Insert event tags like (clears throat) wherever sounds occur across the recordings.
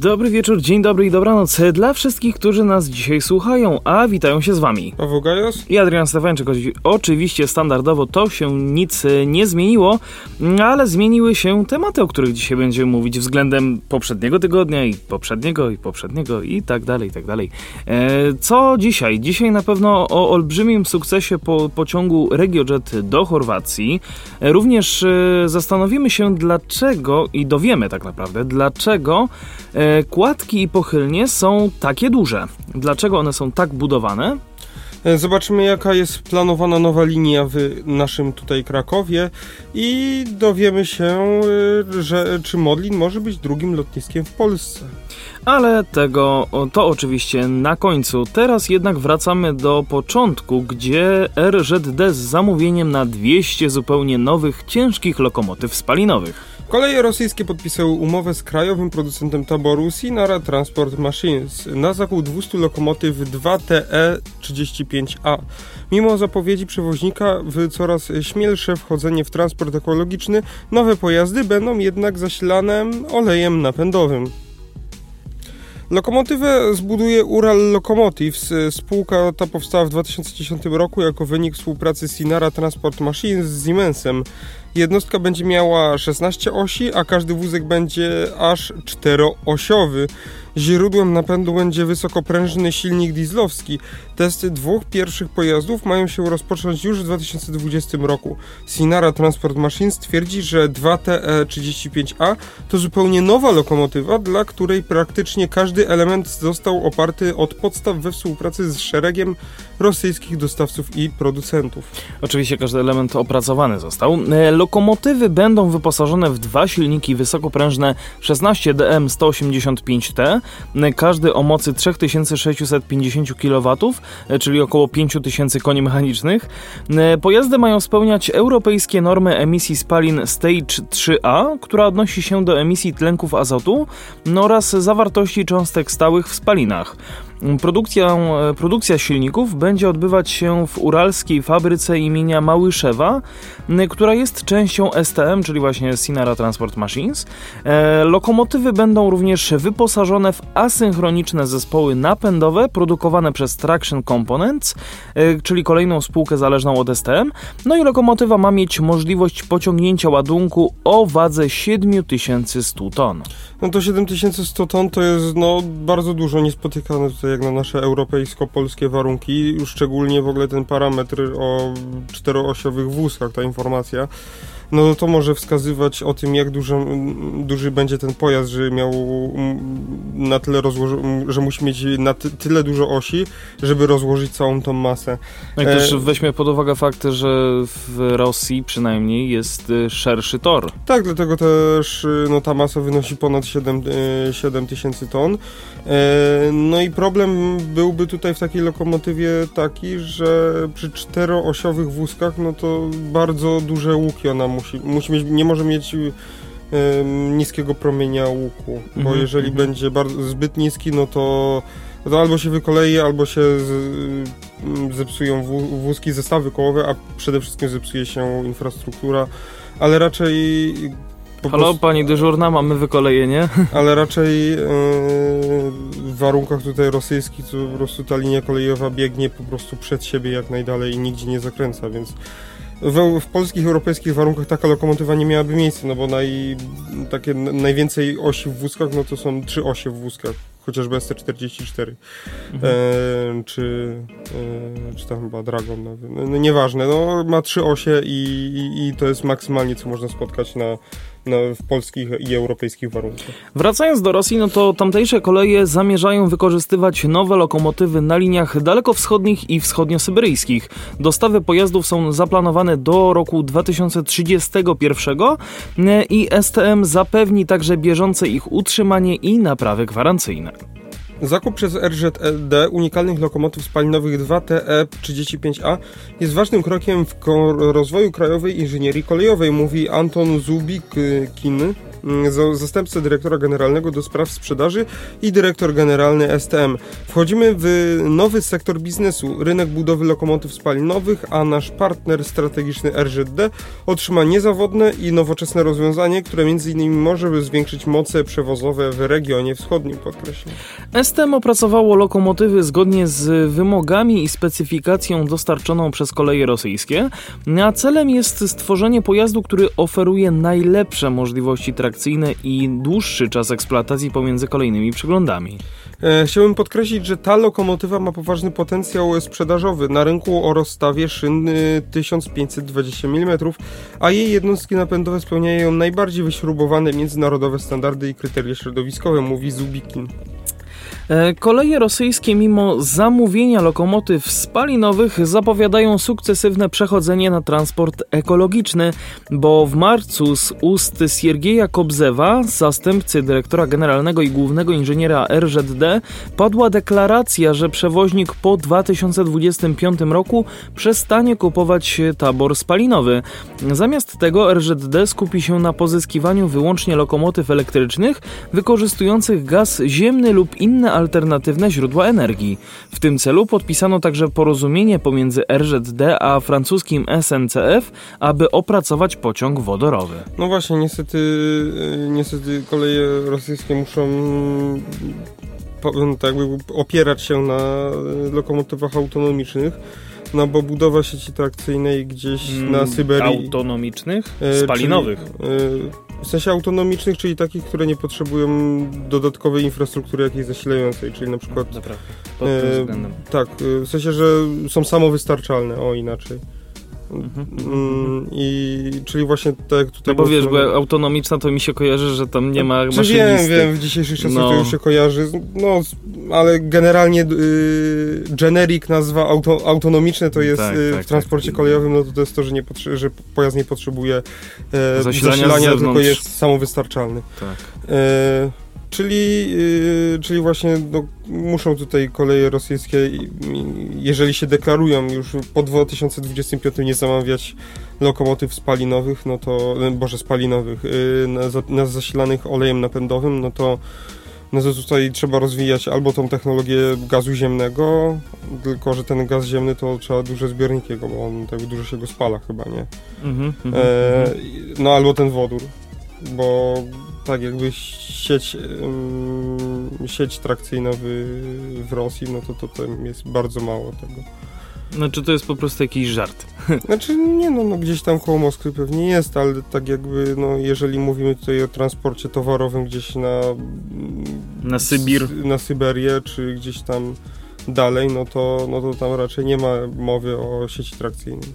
Dobry wieczór, dzień dobry i dobranoc dla wszystkich, którzy nas dzisiaj słuchają, a witają się z wami. Paweł Gajos i Adrian Stefańczyk. Oczywiście standardowo to się nic nie zmieniło, ale zmieniły się tematy, o których dzisiaj będziemy mówić względem poprzedniego tygodnia i poprzedniego i poprzedniego i tak dalej, i tak dalej. E, co dzisiaj? Dzisiaj na pewno o olbrzymim sukcesie po pociągu RegioJet do Chorwacji. E, również e, zastanowimy się dlaczego i dowiemy tak naprawdę dlaczego kładki i pochylnie są takie duże. Dlaczego one są tak budowane? E, zobaczymy, jaka jest planowana nowa linia w naszym tutaj Krakowie i dowiemy się, e, że czy Modlin może być drugim lotniskiem w Polsce. Ale tego to oczywiście na końcu. Teraz jednak wracamy do początku, gdzie RZD z zamówieniem na 200 zupełnie nowych, ciężkich lokomotyw spalinowych. Koleje rosyjskie podpisały umowę z krajowym producentem taboru Sinara Transport Machines na zakup 200 lokomotyw 2TE35A. Mimo zapowiedzi przewoźnika w coraz śmielsze wchodzenie w transport ekologiczny, nowe pojazdy będą jednak zasilane olejem napędowym. Lokomotywę zbuduje Ural Locomotives. Spółka ta powstała w 2010 roku jako wynik współpracy Sinara Transport Machines z Siemensem. Jednostka będzie miała 16 osi, a każdy wózek będzie aż czteroosiowy. Źródłem napędu będzie wysokoprężny silnik dieslowski. Testy dwóch pierwszych pojazdów mają się rozpocząć już w 2020 roku. Sinara Transport Machines twierdzi, że 2TE35A to zupełnie nowa lokomotywa, dla której praktycznie każdy element został oparty od podstaw we współpracy z szeregiem rosyjskich dostawców i producentów. Oczywiście każdy element opracowany został. Lokomotywy będą wyposażone w dwa silniki wysokoprężne 16DM 185T, każdy o mocy 3650 kW, czyli około 5000 koni mechanicznych. Pojazdy mają spełniać europejskie normy emisji spalin Stage 3A, która odnosi się do emisji tlenków azotu oraz zawartości cząstek stałych w spalinach. Produkcja, e, produkcja silników będzie odbywać się w uralskiej fabryce imienia Małyszewa, która jest częścią STM, czyli właśnie Sinara Transport Machines. E, lokomotywy będą również wyposażone w asynchroniczne zespoły napędowe produkowane przez Traction Components, e, czyli kolejną spółkę zależną od STM. No i lokomotywa ma mieć możliwość pociągnięcia ładunku o wadze 7100 ton. No to 7100 ton to jest no, bardzo dużo, niespotykane tutaj jak na nasze europejsko-polskie warunki, już szczególnie w ogóle ten parametr o czteroosiowych wózkach, ta informacja no to może wskazywać o tym, jak duży, duży będzie ten pojazd, że miał na tyle rozłoży- że musi mieć na ty- tyle dużo osi, żeby rozłożyć całą tą masę. No i też e... weźmie pod uwagę fakt, że w Rosji przynajmniej jest y, szerszy tor. Tak, dlatego też y, no, ta masa wynosi ponad 7, 7 y, tysięcy ton. E, no i problem byłby tutaj w takiej lokomotywie taki, że przy czteroosiowych wózkach, no to bardzo duże łuki ona musi, musi mieć, nie może mieć niskiego promienia łuku, bo mhm, jeżeli mhm. będzie bardzo, zbyt niski, no to, to albo się wykolei, albo się z, zepsują wózki, zestawy kołowe, a przede wszystkim zepsuje się infrastruktura, ale raczej Halo, prostu, pani dyżurna, mamy wykolejenie. (laughs) Ale raczej yy, w warunkach tutaj rosyjskich to po prostu ta linia kolejowa biegnie po prostu przed siebie jak najdalej i nigdzie nie zakręca, więc w, w polskich, europejskich warunkach taka lokomotywa nie miałaby miejsca, no bo naj, takie najwięcej osi w wózkach, no to są trzy osie w wózkach chociażby ST44, mhm. e, czy, e, czy tam chyba Dragon, no, no, nieważne, no, ma trzy osie i, i, i, to jest maksymalnie, co można spotkać na, na, w polskich i europejskich warunkach. Wracając do Rosji, no to tamtejsze koleje zamierzają wykorzystywać nowe lokomotywy na liniach dalekowschodnich i wschodniosyberyjskich. Dostawy pojazdów są zaplanowane do roku 2031 i STM zapewni także bieżące ich utrzymanie i naprawy gwarancyjne. Zakup przez RZD unikalnych lokomotyw spalinowych 2TE35A jest ważnym krokiem w rozwoju krajowej inżynierii kolejowej, mówi Anton Zubikin, mm, zastępca dyrektora generalnego do spraw sprzedaży i dyrektor generalny STM. Wchodzimy w nowy sektor biznesu, rynek budowy lokomotyw spalinowych, a nasz partner strategiczny RZD otrzyma niezawodne i nowoczesne rozwiązanie, które m.in. może zwiększyć moce przewozowe w regionie wschodnim, podkreślam. STM opracowało lokomotywy zgodnie z wymogami i specyfikacją dostarczoną przez koleje rosyjskie, a celem jest stworzenie pojazdu, który oferuje najlepsze możliwości trakcyjne i dłuższy czas eksploatacji pomiędzy kolejnymi przeglądami. E, chciałbym podkreślić, że ta lokomotywa ma poważny potencjał sprzedażowy na rynku o rozstawie szyn 1520 mm, a jej jednostki napędowe spełniają najbardziej wyśrubowane międzynarodowe standardy i kryteria środowiskowe, mówi Zubikin. E, koleje rosyjskie, mimo zamówienia lokomotyw spalinowych, zapowiadają sukcesywne przechodzenie na transport ekologiczny, bo w marcu z ust Siergieja Kobzewa, zastępcy dyrektora generalnego i głównego inżyniera RZD, padła deklaracja, że przewoźnik po 2025 roku przestanie kupować tabor spalinowy. Zamiast tego RZD skupi się na pozyskiwaniu wyłącznie lokomotyw elektrycznych wykorzystujących gaz ziemny lub inne alternatywne źródła energii. W tym celu podpisano także porozumienie pomiędzy RZD a francuskim SNCF, aby opracować pociąg wodorowy. No właśnie, niestety, e, niestety koleje rosyjskie muszą tak jakby opierać się na e, lokomotywach autonomicznych. No bo budowa sieci trakcyjnej gdzieś na mm, Syberii. Autonomicznych? E, Spalinowych. Czyli, w sensie autonomicznych, czyli takich, które nie potrzebują dodatkowej infrastruktury jakiejś zasilającej, czyli na przykład... Naprawdę, pod tym e, względem. Tak, w sensie, że są samowystarczalne, o inaczej. Mhm. Mm, I czyli właśnie tak tutaj. No bo wiesz, bo autonomiczna to mi się kojarzy, że tam nie ma maszynisty. Wiem, wiem, w dzisiejszych czasach no. to już się kojarzy. No, ale generalnie y, generic nazwa auto, autonomiczne to jest tak, y, tak, w transporcie tak. kolejowym, no to, to jest to, że, nie że pojazd nie potrzebuje e, zasilania, zasilania tylko jest samowystarczalny. Tak. E, Czyli, yy, czyli właśnie no, muszą tutaj koleje rosyjskie, jeżeli się deklarują już po 2025 nie zamawiać lokomotyw spalinowych, no to, boże spalinowych, yy, na, na zasilanych olejem napędowym, no to no to tutaj trzeba rozwijać albo tą technologię gazu ziemnego, tylko że ten gaz ziemny to trzeba duże zbiorniki bo on tak dużo się go spala chyba, nie? Mm -hmm, e, no albo ten wodór, bo tak jakby sieć, sieć trakcyjna w, w Rosji, no to, to tam jest bardzo mało tego. Znaczy to jest po prostu jakiś żart. (laughs) Znaczy nie no, no gdzieś tam koło Moskwy pewnie jest, ale tak jakby no jeżeli mówimy tutaj o transporcie towarowym gdzieś na... Na Sybir. Na Syberię, czy gdzieś tam dalej, no to, no to tam raczej nie ma mowy o sieci trakcyjnej.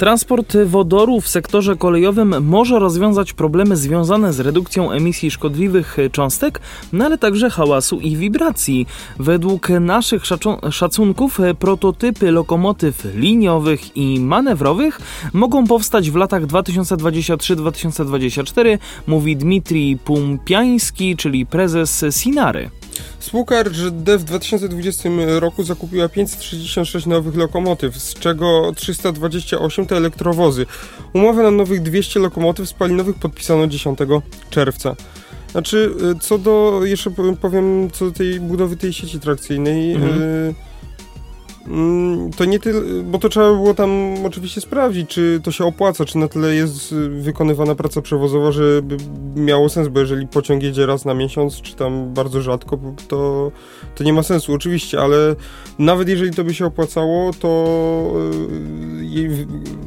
Transport wodoru w sektorze kolejowym może rozwiązać problemy związane z redukcją emisji szkodliwych cząstek, no ale także hałasu i wibracji. Według naszych szacunków prototypy lokomotyw liniowych i manewrowych mogą powstać w latach 2023-2024, mówi Dmitrij Pumpiański, czyli prezes Sinary. Spółka RZD w 2020 roku zakupiła 566 nowych lokomotyw, z czego 328 to elektrowozy. Umowę na nowych 200 lokomotyw spalinowych podpisano 10 czerwca. Znaczy, y, co do, jeszcze powiem, co do tej budowy tej sieci trakcyjnej. Mhm. Y to nie tyle, bo to trzeba było tam oczywiście sprawdzić, czy to się opłaca, czy na tyle jest wykonywana praca przewozowa, żeby miało sens, bo jeżeli pociąg jedzie raz na miesiąc, czy tam bardzo rzadko, to, to nie ma sensu, oczywiście, ale nawet jeżeli to by się opłacało, to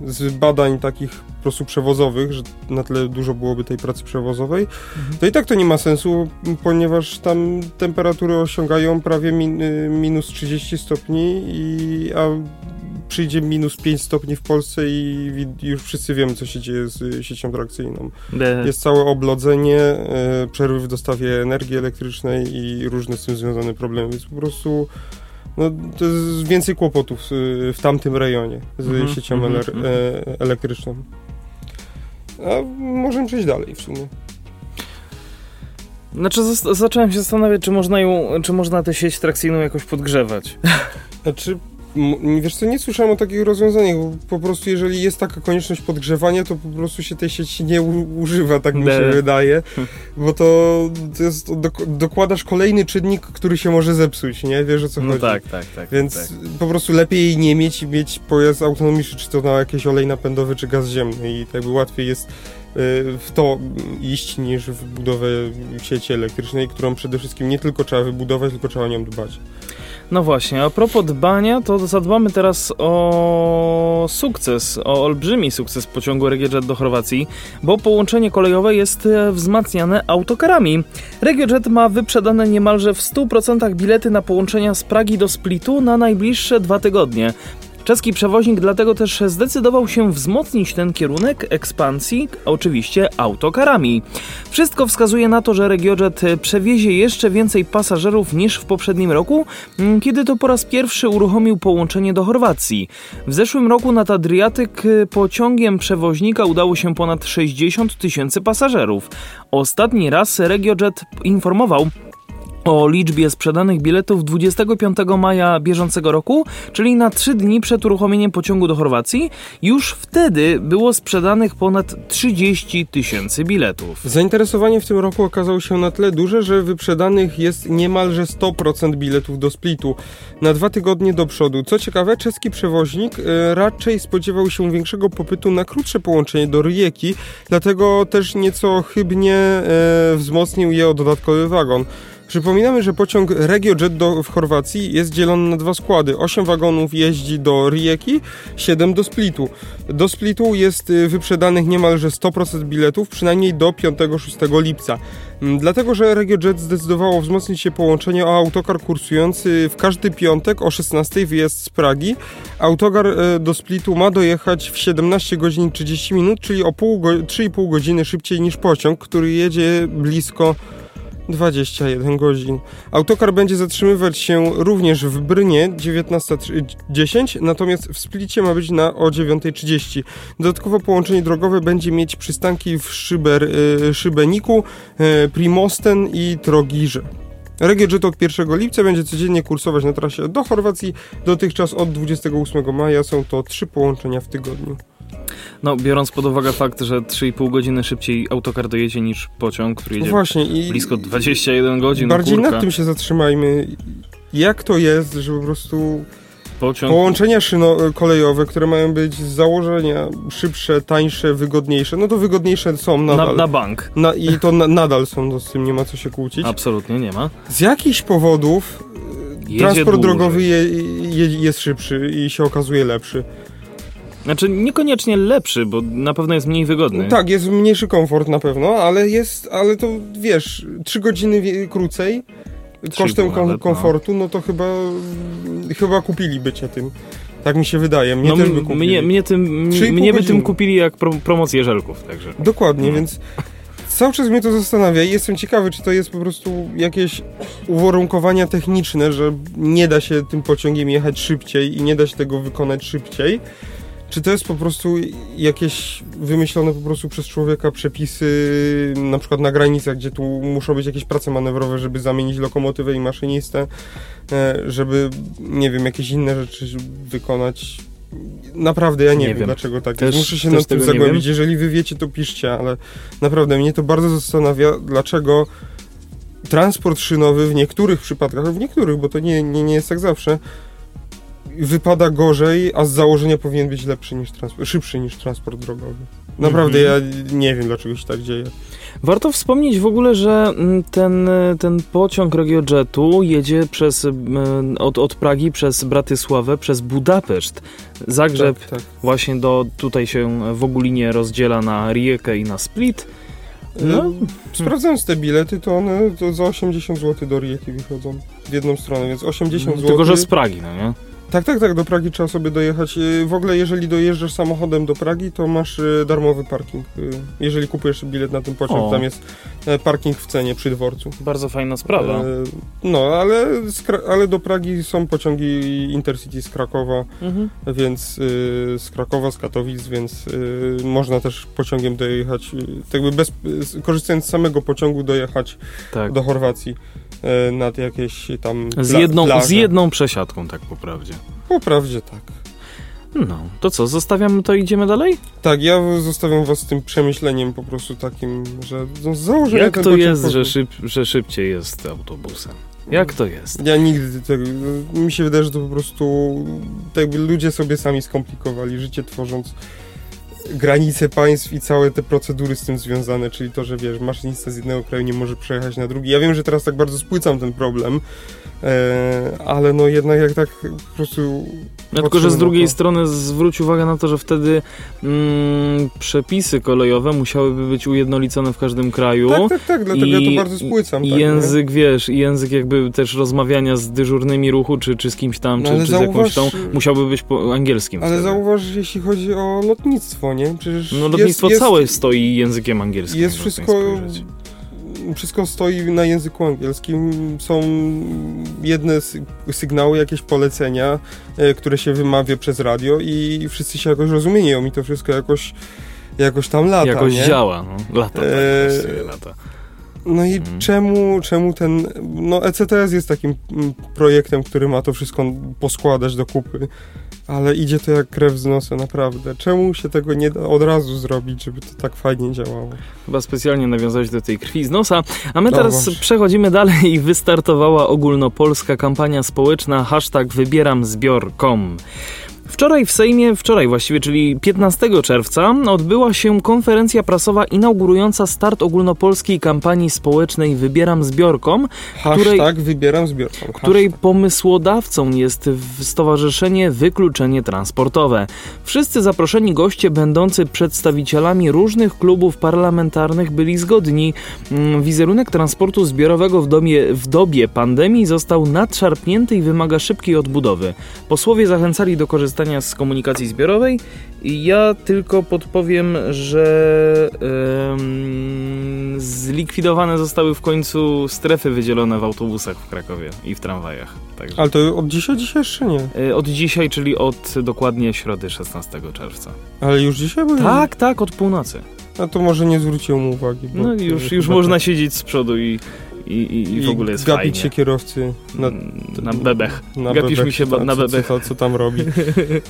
y, z badań takich prostu przewozowych, że na tyle dużo byłoby tej pracy przewozowej, mhm. to i tak to nie ma sensu, ponieważ tam temperatury osiągają prawie min, y, minus 30 stopni i a przyjdzie minus 5 stopni w Polsce i już wszyscy wiemy, co się dzieje z siecią trakcyjną. Jest całe oblodzenie, e, przerwy w dostawie energii elektrycznej i różne z tym związane problemy, więc po prostu no, to jest więcej kłopotów w tamtym rejonie z mm -hmm, siecią mm -hmm. elektryczną. A możemy przejść dalej w sumie. Znaczy, zacząłem się zastanawiać, czy można ją, czy można tę sieć trakcyjną jakoś podgrzewać. Znaczy, wiesz co, nie słyszałem o takich rozwiązaniach, bo po prostu jeżeli jest taka konieczność podgrzewania, to po prostu się tej sieci nie używa, tak mi się wydaje, (laughs) bo to, to jest, dok- dokładasz kolejny czynnik, który się może zepsuć, nie? Wiesz o co No chodzi? tak, tak, tak. Więc tak. po prostu lepiej jej nie mieć i mieć pojazd autonomiczny, czy to na jakiś olej napędowy, czy gaz ziemny i tak by łatwiej jest y, w to iść niż w budowę sieci elektrycznej, którą przede wszystkim nie tylko trzeba wybudować, tylko trzeba o nią dbać. No właśnie, a propos dbania, to zadbamy teraz o sukces, o olbrzymi sukces pociągu RegioJet do Chorwacji, bo połączenie kolejowe jest e, wzmacniane autokarami. RegioJet ma wyprzedane niemalże w 100% bilety na połączenia z Pragi do Splitu na najbliższe dwa tygodnie. Czeski przewoźnik dlatego też zdecydował się wzmocnić ten kierunek ekspansji, oczywiście autokarami. Wszystko wskazuje na to, że RegioJet przewiezie jeszcze więcej pasażerów niż w poprzednim roku, m, kiedy to po raz pierwszy uruchomił połączenie do Chorwacji. W zeszłym roku nad Adriatyk e, pociągiem przewoźnika udało się ponad 60 tysięcy pasażerów. Ostatni raz RegioJet informował, o liczbie sprzedanych biletów 25 maja bieżącego roku, czyli na 3 dni przed uruchomieniem pociągu do Chorwacji. Już wtedy było sprzedanych ponad 30 tysięcy biletów. Zainteresowanie w tym roku okazało się na tyle duże, że wyprzedanych jest niemalże 100% biletów do Splitu na dwa tygodnie do przodu. Co ciekawe, czeski przewoźnik e, raczej spodziewał się większego popytu na krótsze połączenie do Rijeki, dlatego też nieco chybnie e, wzmocnił je o dodatkowy wagon. Przypominamy, że pociąg RegioJet do, w Chorwacji jest dzielony na dwa składy. 8 wagonów jeździ do Rijeki, 7 do Splitu. Do Splitu jest y, wyprzedanych niemalże 100% biletów, przynajmniej do 5-6 lipca. Mm, Dlatego, że RegioJet zdecydowało wzmocnić się połączenie o autokar kursujący w każdy piątek o 16 wyjazd z Pragi. Autokar e, do Splitu ma dojechać w 17 godzin 30 minut, czyli o pół go- 3,5 godziny szybciej niż pociąg, który jedzie blisko 21 godzin. Autokar będzie zatrzymywać się również w Brnie 19.10, natomiast w Splicie ma być na o 9.30. Dodatkowo połączenie drogowe będzie mieć przystanki w Szyber, y, Szybeniku, y, Primosten i Trogirze. RegioJet od 1 lipca będzie codziennie kursować na trasie do Chorwacji. Dotychczas od 28 maja są to trzy połączenia w tygodniu. No, biorąc pod uwagę fakt, że 3,5 godziny szybciej autokar dojedzie niż pociąg, który No jedzie właśnie i blisko 21 godzin, no bardziej kurka, nad tym się zatrzymajmy. Jak to jest, że po prostu pociąg... Połączenia szyno- kolejowe, które mają być z założenia szybsze, tańsze, wygodniejsze, no to wygodniejsze są na, nadal. na bank. Na, I to na, nadal są, to z tym nie ma co się kłócić. Absolutnie nie ma. Z jakichś powodów e, Jedzie transport dłużej. drogowy je, je, jest szybszy i się okazuje lepszy. Znaczy, niekoniecznie lepszy, bo na pewno jest mniej wygodny. Tak, jest mniejszy komfort na pewno, ale jest, ale to wiesz, trzy godziny wie- krócej kosztem kom- no. komfortu, no to chyba chyba kupili bycie tym. Tak mi się wydaje, mnie no, też by kupili. mnie, mnie, tym, mnie by tym kupili jak pro, promocję żelków, także. Dokładnie, No. więc cały czas mnie to zastanawia i jestem ciekawy, czy to jest po prostu jakieś uwarunkowania techniczne, że nie da się tym pociągiem jechać szybciej i nie da się tego wykonać szybciej. Czy to jest po prostu jakieś wymyślone po prostu przez człowieka przepisy, na przykład na granicach, gdzie tu muszą być jakieś prace manewrowe, żeby zamienić lokomotywę i maszynistę, e, żeby, nie wiem, jakieś inne rzeczy wykonać. Naprawdę ja nie, Nie wiem, wiem. dlaczego tak Też- jest. Muszę się nad tym zagłębić. Jeżeli wy wiecie, to piszcie, ale naprawdę mnie to bardzo zastanawia, dlaczego transport szynowy w niektórych przypadkach, w niektórych, bo to nie, nie, nie jest tak zawsze, wypada gorzej, a z założenia powinien być lepszy niż transport, szybszy niż transport drogowy. Naprawdę Mhm. ja nie wiem, dlaczego się tak dzieje. Warto wspomnieć w ogóle, że mm, ten, ten pociąg RegioJetu jedzie przez, y, od, od Pragi przez Bratysławę, przez Budapeszt. Zagrzeb Tak, tak. właśnie do, tutaj się w Ogulinie rozdziela na Rijekę i na Split. No. No. Sprawdzając te bilety, to one to za 80 zł do Rijeki wychodzą w jedną stronę, więc 80 zł. Tylko, że z Pragi, no nie? Tak, tak, tak, do Pragi trzeba sobie dojechać. Y, W ogóle jeżeli dojeżdżasz samochodem do Pragi, to masz y, darmowy parking. Y, Jeżeli kupujesz bilet na ten pociąg, O. tam jest e, parking w cenie przy dworcu. Bardzo fajna sprawa. E, No, ale, ale do Pragi są pociągi Intercity z Krakowa, Mhm. więc z Krakowa, z Katowic, więc można też pociągiem dojechać, tak bez, korzystając z samego pociągu dojechać Tak. do Chorwacji nad jakieś tam Z jedną, plaże. z jedną przesiadką, tak po prawdzie. Po prawdzie tak. No, to co, zostawiamy to i idziemy dalej? Tak, ja zostawiam was z tym przemyśleniem po prostu takim, że no, z założenia Jak to jest, że, szyb, że szybciej jest autobusem? Jak to jest? Ja nigdy tego, mi się wydaje, że to po prostu tak jakby ludzie sobie sami skomplikowali życie tworząc granice państw i całe te procedury z tym związane, czyli to, że wiesz, maszynista z jednego kraju nie może przejechać na drugi. Ja wiem, że teraz tak bardzo spłycam ten problem, ale no jednak jak tak po prostu... No, tylko, że z drugiej to- strony zwróć uwagę na to, że wtedy mm, przepisy kolejowe musiałyby być ujednolicone w każdym kraju. Tak, tak, tak, dlatego ja to bardzo spłycam. I tak, nie? język, wiesz, i język jakby też rozmawiania z dyżurnymi ruchu, czy, czy z kimś tam, No, czy, ale czy z jakąś tą, zauważ- musiałby być po angielskim. Ale wtedy. zauważ, jeśli chodzi o lotnictwo, nie? Przecież No jest- lotnictwo jest, całe stoi językiem angielskim. Jest wszystko. Wszystko stoi na języku angielskim. Są jedne sy- sygnały, jakieś polecenia, e, które się wymawia przez radio i wszyscy się jakoś rozumieją i to wszystko jakoś, jakoś tam lata, Jakoś nie? działa, no. Lata, tak, właściwie lata. No i Mhm. czemu, czemu ten, no ECTS jest takim mm, projektem, który ma to wszystko poskładać do kupy, ale idzie to jak krew z nosa, naprawdę. Czemu się tego nie da od razu zrobić, żeby to tak fajnie działało? Chyba specjalnie nawiązałeś do tej krwi z nosa. A my No teraz przechodzimy dalej i (laughs) wystartowała ogólnopolska kampania społeczna hashtag wybieram zbior.com. Wczoraj w Sejmie, wczoraj właściwie, czyli 15 czerwca, odbyła się konferencja prasowa inaugurująca start ogólnopolskiej kampanii społecznej Wybieram Zbiorkom, tak, wybieram zbiorką. której pomysłodawcą jest Stowarzyszenie Wykluczenie Transportowe. Wszyscy zaproszeni goście będący przedstawicielami różnych klubów parlamentarnych byli zgodni. Mm, Wizerunek transportu zbiorowego w, domie, w dobie pandemii został nadszarpnięty i wymaga szybkiej odbudowy. Posłowie zachęcali do korzystania z komunikacji zbiorowej i ja tylko podpowiem, że zlikwidowane zostały w końcu strefy wydzielone w autobusach w Krakowie i w tramwajach. Także. Ale to od dzisiaj, dzisiaj jeszcze nie. E, Od dzisiaj, czyli od dokładnie środy 16 czerwca. Ale już dzisiaj? Bo Tak, tak, od północy. A to może nie zwróciłem uwagi. No już, już tak- można siedzieć z przodu i, i, i, i w ogóle jest gapić fajnie. się kierowcy na, na bebech. na Gapisz bebech, mi się tam- na bebech. Co, co tam robi. (laughs)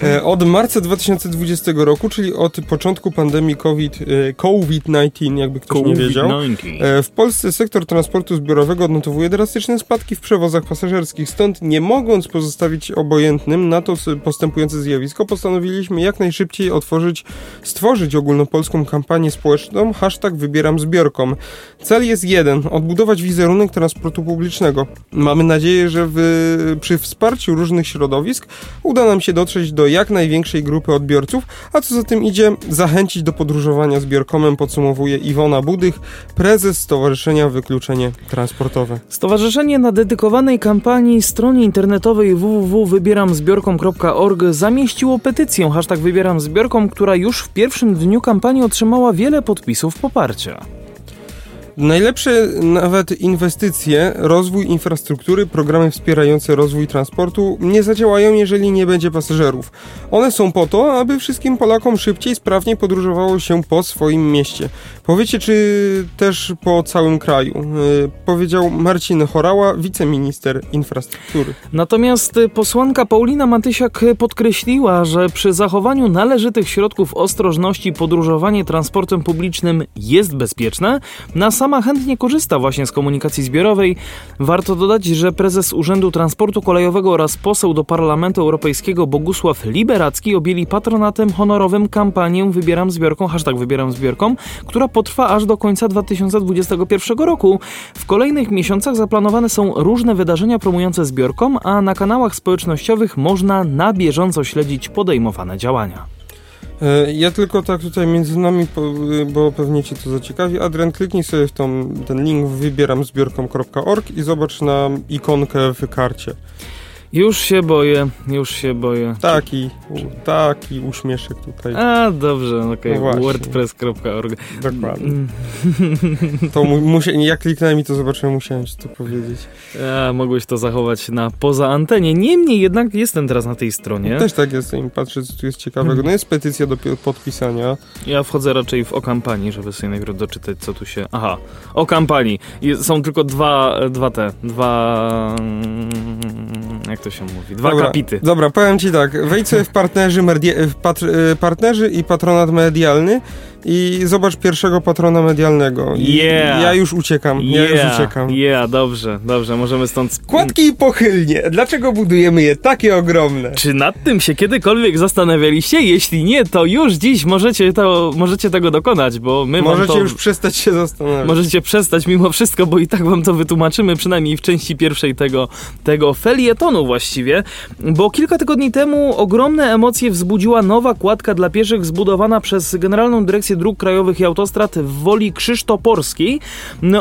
E, Od marca 2020 roku, czyli od początku pandemii COVID, e, COVID-19, jakby ktoś nie wiedział, COVID-19. E, W Polsce sektor transportu zbiorowego odnotowuje drastyczne spadki w przewozach pasażerskich, stąd nie mogąc pozostawić obojętnym na to postępujące zjawisko, postanowiliśmy jak najszybciej otworzyć, stworzyć ogólnopolską kampanię społeczną hashtag wybieram zbiorką. Cel jest jeden, odbudować wizerunek transportu publicznego. Mamy nadzieję, że w, przy wsparciu różnych środowisk uda nam się dotrzeć do jak największej grupy odbiorców, a co za tym idzie, zachęcić do podróżowania zbiorkomem, podsumowuje Iwona Budych, prezes Stowarzyszenia Wykluczenie Transportowe. Stowarzyszenie na dedykowanej kampanii stronie internetowej www.wybieramzbiorkom.org zamieściło petycję hashtag wybieram zbiorkom, która już w pierwszym dniu kampanii otrzymała wiele podpisów poparcia. Najlepsze nawet inwestycje, rozwój infrastruktury, programy wspierające rozwój transportu nie zadziałają, jeżeli nie będzie pasażerów. One są po to, aby wszystkim Polakom szybciej, sprawniej podróżowało się po swoim mieście. Powiecie, czy też po całym kraju, yy, powiedział Marcin Chorała, wiceminister infrastruktury. Natomiast posłanka Paulina Matysiak podkreśliła, że przy zachowaniu należytych środków ostrożności podróżowanie transportem publicznym jest bezpieczne. Na sama chętnie korzysta właśnie z komunikacji zbiorowej. Warto dodać, że prezes Urzędu Transportu Kolejowego oraz poseł do Parlamentu Europejskiego Bogusław Liberacki objęli patronatem honorowym kampanię Wybieram zbiorką, hashtag Wybieram zbiorką, która potrwa aż do końca 2021 roku. W kolejnych miesiącach zaplanowane są różne wydarzenia promujące zbiorką, a na kanałach społecznościowych można na bieżąco śledzić podejmowane działania. E, Ja tylko tak tutaj między nami, y, bo pewnie Cię to zaciekawi. Adrian, kliknij sobie w tą, ten link wybieram zbiorką.org i zobacz na ikonkę w karcie. Już się boję, już się boję. Taki, u, taki uśmieszek tutaj. A, dobrze, okej, No właśnie. wordpress.org. Dokładnie. Mm, To mu, musia, jak kliknąłem i to zobaczyłem, musiałem ci to powiedzieć. A, mogłeś to zachować na poza antenie. Niemniej jednak jestem teraz na tej stronie. Też tak jest i patrzę, co tu jest ciekawego. No jest petycja do pi- podpisania. Ja wchodzę raczej w o kampanii, żeby sobie najpierw doczytać, co tu się... Aha, o kampanii. Są tylko dwa, dwa te, dwa... mm, Jak to się mówi? Dwa Dobra, kapity. Dobra, powiem ci tak. Wejdź sobie w partnerzy, w patr- y, partnerzy i patronat medialny i zobacz pierwszego patrona medialnego. I Yeah. Ja już uciekam, ja już uciekam. yeah, dobrze, dobrze, możemy stąd... Kładki i pochylnie. Dlaczego budujemy je takie ogromne? Czy nad tym się kiedykolwiek zastanawialiście? Jeśli nie, to już dziś możecie, to, możecie tego dokonać, bo my Możecie to... już przestać się zastanawiać. Możecie przestać mimo wszystko, bo i tak wam to wytłumaczymy, przynajmniej w części pierwszej tego, tego felietonu właściwie, bo kilka tygodni temu ogromne emocje wzbudziła nowa kładka dla pieszych zbudowana przez Generalną Dyrekcję Dróg Krajowych i Autostrad w Woli Krzysztoporskiej.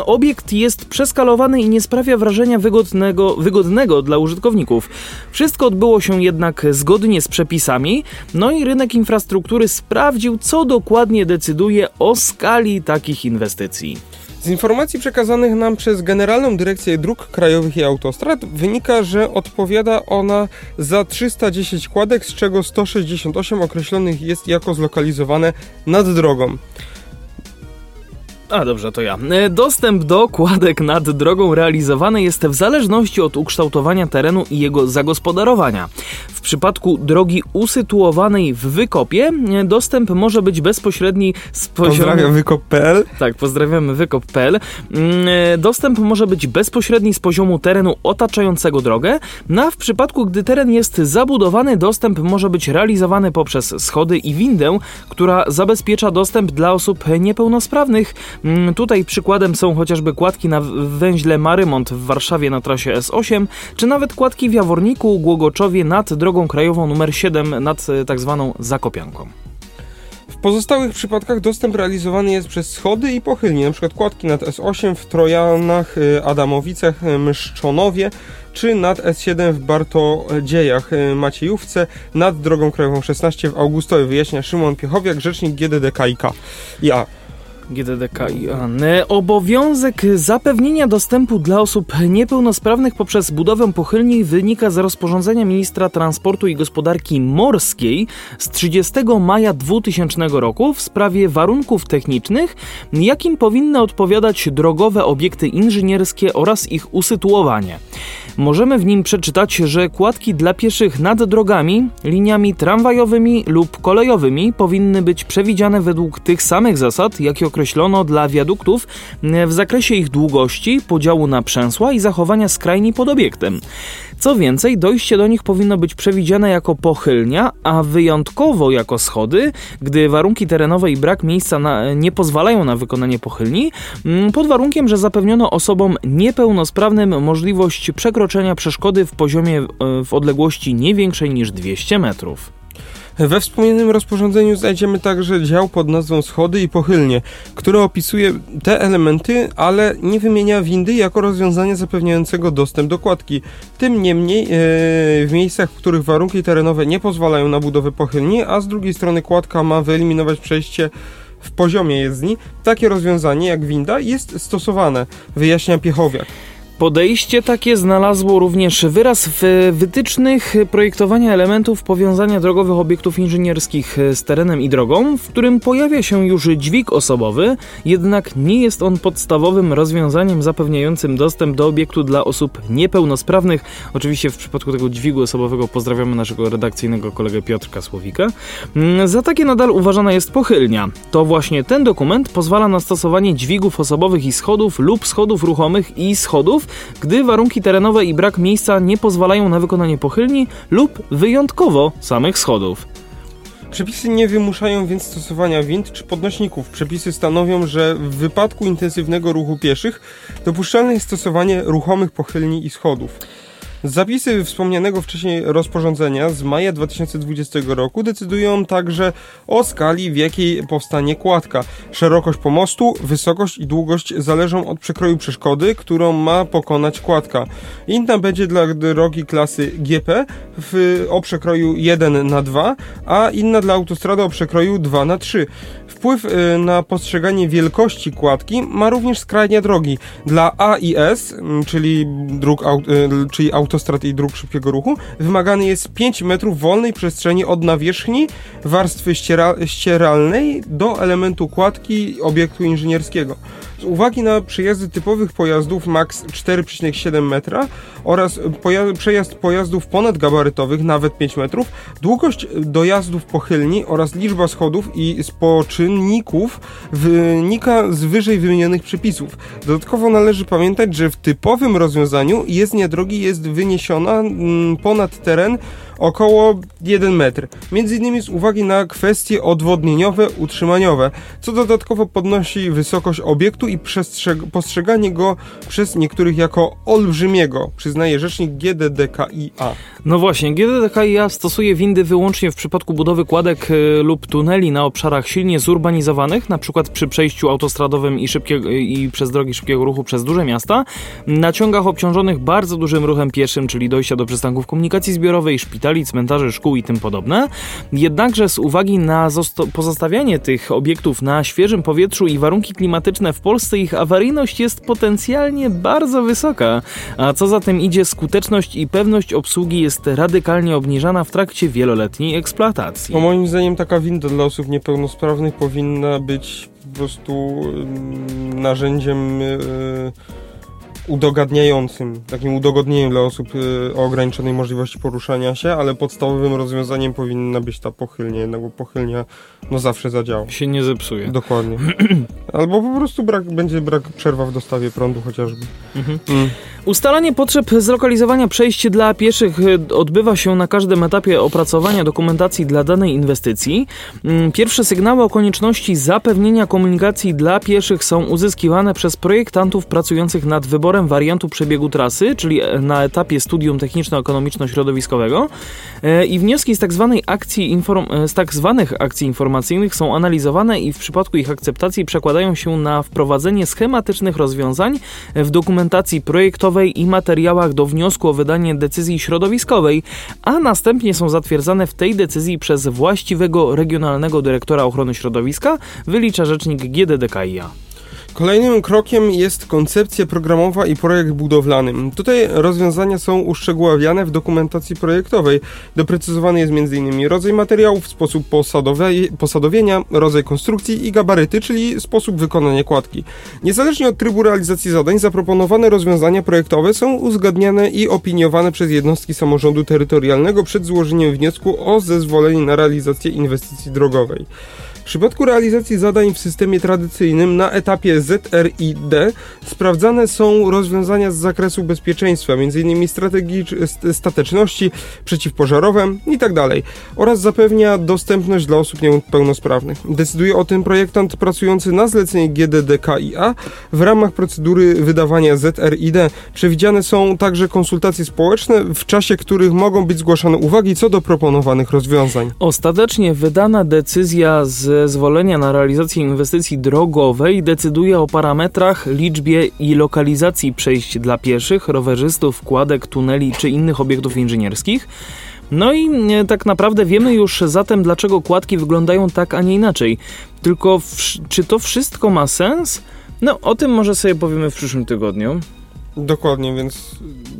Obiekt jest przeskalowany i nie sprawia wrażenia wygodnego, wygodnego dla użytkowników. Wszystko odbyło się jednak zgodnie z przepisami, no i rynek infrastruktury sprawdził, co dokładnie decyduje o skali takich inwestycji. Z informacji przekazanych nam przez Generalną Dyrekcję Dróg Krajowych i Autostrad wynika, że odpowiada ona za 310 kładek, z czego 168 określonych jest jako zlokalizowane nad drogą. A dobrze, to ja. E, Dostęp do kładek nad drogą realizowany jest w zależności od ukształtowania terenu i jego zagospodarowania. W przypadku drogi usytuowanej w wykopie e, dostęp może być bezpośredni z poziomu... Pozdrawiam wykop.pl. Tak, pozdrawiamy wykop.pl. Mm, e, Dostęp może być bezpośredni z poziomu terenu otaczającego drogę, no a w przypadku, gdy teren jest zabudowany, dostęp może być realizowany poprzez schody i windę, która zabezpiecza dostęp dla osób niepełnosprawnych. Mm, Tutaj przykładem są chociażby kładki na węźle Marymont w Warszawie na trasie S8, czy nawet kładki w Jaworniku, Głogoczowie nad drogą krajową nr 7 nad e, tak zwaną Zakopianką. W pozostałych przypadkach dostęp realizowany jest przez schody i pochylnie, np. kładki nad S8 w Trojanach, y, Adamowicach, y, Mszczonowie, czy nad S7 w Bartodziejach, Maciejówce, nad drogą krajową 16 w Augustowie, wyjaśnia Szymon Piechowiak, rzecznik GDDKiK. Ja. GDDK i AN. Obowiązek zapewnienia dostępu dla osób niepełnosprawnych poprzez budowę pochylni wynika z rozporządzenia ministra transportu i gospodarki morskiej z 30 maja 2000 roku w sprawie warunków technicznych, jakim powinny odpowiadać drogowe obiekty inżynierskie oraz ich usytuowanie. Możemy w nim przeczytać, że kładki dla pieszych nad drogami, liniami tramwajowymi lub kolejowymi powinny być przewidziane według tych samych zasad, jakie określono dla wiaduktów e, w zakresie ich długości, podziału na przęsła i zachowania skrajni pod obiektem. Co więcej, dojście do nich powinno być przewidziane jako pochylnia, a wyjątkowo jako schody, gdy warunki terenowe i brak miejsca na, nie pozwalają na wykonanie pochylni, mm, pod warunkiem, że zapewniono osobom niepełnosprawnym możliwość przekroczenia przeszkody w poziomie e, w odległości nie większej niż 200 metrów. We wspomnianym rozporządzeniu znajdziemy także dział pod nazwą schody i pochylnie, który opisuje te elementy, ale nie wymienia windy jako rozwiązania zapewniającego dostęp do kładki. Tym niemniej e, w miejscach, w których warunki terenowe nie pozwalają na budowę pochylni, a z drugiej strony kładka ma wyeliminować przejście w poziomie jezdni, takie rozwiązanie jak winda jest stosowane, wyjaśnia Piechowiak. Podejście takie znalazło również wyraz w wytycznych projektowania elementów powiązania drogowych obiektów inżynierskich z terenem i drogą, w którym pojawia się już dźwig osobowy, jednak nie jest on podstawowym rozwiązaniem zapewniającym dostęp do obiektu dla osób niepełnosprawnych. Oczywiście w przypadku tego dźwigu osobowego pozdrawiamy naszego redakcyjnego kolegę Piotrka Słowika. Mm, Za takie nadal uważana jest pochylnia. To właśnie ten dokument pozwala na stosowanie dźwigów osobowych i schodów lub schodów ruchomych i schodów, gdy warunki terenowe i brak miejsca nie pozwalają na wykonanie pochylni lub wyjątkowo samych schodów. Przepisy nie wymuszają więc stosowania wind czy podnośników. Przepisy stanowią, że w wypadku intensywnego ruchu pieszych dopuszczalne jest stosowanie ruchomych pochylni i schodów. Zapisy wspomnianego wcześniej rozporządzenia z maja 2020 roku decydują także o skali, w jakiej powstanie kładka. Szerokość pomostu, wysokość i długość zależą od przekroju przeszkody, którą ma pokonać kładka. Inna będzie dla drogi klasy GP w, o przekroju 1 na 2, a inna dla autostrady o przekroju 2 na 3. Wpływ y, na postrzeganie wielkości kładki ma również skrajnia drogi. Dla A i S, mm, czyli, dróg, y, czyli autostrad i dróg szybkiego ruchu, wymagany jest 5 metrów wolnej przestrzeni od nawierzchni warstwy ściera ścieralnej do elementu kładki obiektu inżynierskiego. Z uwagi na przejazdy typowych pojazdów max 4,7 metra oraz poja przejazd pojazdów ponadgabarytowych nawet 5 metrów, długość dojazdów pochylni oraz liczba schodów i spoczynników wynika z wyżej wymienionych przepisów. Dodatkowo należy pamiętać, że w typowym rozwiązaniu jezdnia drogi jest wyniesiona mm, ponad teren około 1 metr. Między innymi z uwagi na kwestie odwodnieniowe, utrzymaniowe, co dodatkowo podnosi wysokość obiektu i postrzeganie go przez niektórych jako olbrzymiego, przyznaje rzecznik GDDKiA. No właśnie, GDDKiA stosuje windy wyłącznie w przypadku budowy kładek y, lub tuneli na obszarach silnie zurbanizowanych, przykład przy przejściu autostradowym i, szybkiego, i przez drogi szybkiego ruchu przez duże miasta, na ciągach obciążonych bardzo dużym ruchem pieszym, czyli dojścia do przystanków komunikacji zbiorowej, szpitali, cmentarzy, szkół i tym podobne. Jednakże z uwagi na pozostawianie tych obiektów na świeżym powietrzu i warunki klimatyczne w Polsce ich awaryjność jest potencjalnie bardzo wysoka, a co za tym idzie skuteczność i pewność obsługi jest radykalnie obniżana w trakcie wieloletniej eksploatacji. No moim zdaniem taka winda dla osób niepełnosprawnych powinna być po prostu narzędziem yy udogadniającym, takim udogodnieniem dla osób y, o ograniczonej możliwości poruszania się, ale podstawowym rozwiązaniem powinna być ta pochylnia, jednak pochylnia no zawsze zadziała. Się nie zepsuje. Dokładnie. (clears throat) Albo po prostu brak, będzie brak przerwa w dostawie prądu chociażby. Mhm. Mm. Ustalanie potrzeb zlokalizowania przejść dla pieszych y, odbywa się na każdym etapie opracowania dokumentacji dla danej inwestycji. Mm, pierwsze sygnały o konieczności zapewnienia komunikacji dla pieszych są uzyskiwane przez projektantów pracujących nad wyborem wariantu przebiegu trasy, czyli e, na etapie studium techniczno-ekonomiczno-środowiskowego e, i wnioski z tak, zwanej akcji inform- e, z tak zwanych akcji informacyjnych są analizowane i w przypadku ich akceptacji przekładają się na wprowadzenie schematycznych rozwiązań w dokumentacji projektowej i materiałach do wniosku o wydanie decyzji środowiskowej, a następnie są zatwierdzane w tej decyzji przez właściwego regionalnego dyrektora ochrony środowiska, wylicza rzecznik GDDKiA. Kolejnym krokiem jest koncepcja programowa i projekt budowlany. Tutaj rozwiązania są uszczegóławiane w dokumentacji projektowej. Doprecyzowany jest m.in. rodzaj materiałów, sposób posadowienia, rodzaj konstrukcji i gabaryty, czyli sposób wykonania kładki. Niezależnie od trybu realizacji zadań, zaproponowane rozwiązania projektowe są uzgadniane i opiniowane przez jednostki samorządu terytorialnego przed złożeniem wniosku o zezwolenie na realizację inwestycji drogowej. W przypadku realizacji zadań w systemie tradycyjnym na etapie ZRID sprawdzane są rozwiązania z zakresu bezpieczeństwa, m.in. strategii stateczności, przeciwpożarowe itd. Tak oraz zapewnia dostępność dla osób niepełnosprawnych. Decyduje o tym projektant pracujący na zlecenie GDDKiA. W ramach procedury wydawania ZRID przewidziane są także konsultacje społeczne, w czasie których mogą być zgłaszane uwagi co do proponowanych rozwiązań. Ostatecznie wydana decyzja z zezwolenia na realizację inwestycji drogowej decyduje o parametrach, liczbie i lokalizacji przejść dla pieszych, rowerzystów, kładek, tuneli czy innych obiektów inżynierskich. No i e, tak naprawdę wiemy już zatem, dlaczego kładki wyglądają tak, a nie inaczej. Tylko czy to wszystko ma sens? No, o tym może sobie powiemy w przyszłym tygodniu. Dokładnie, więc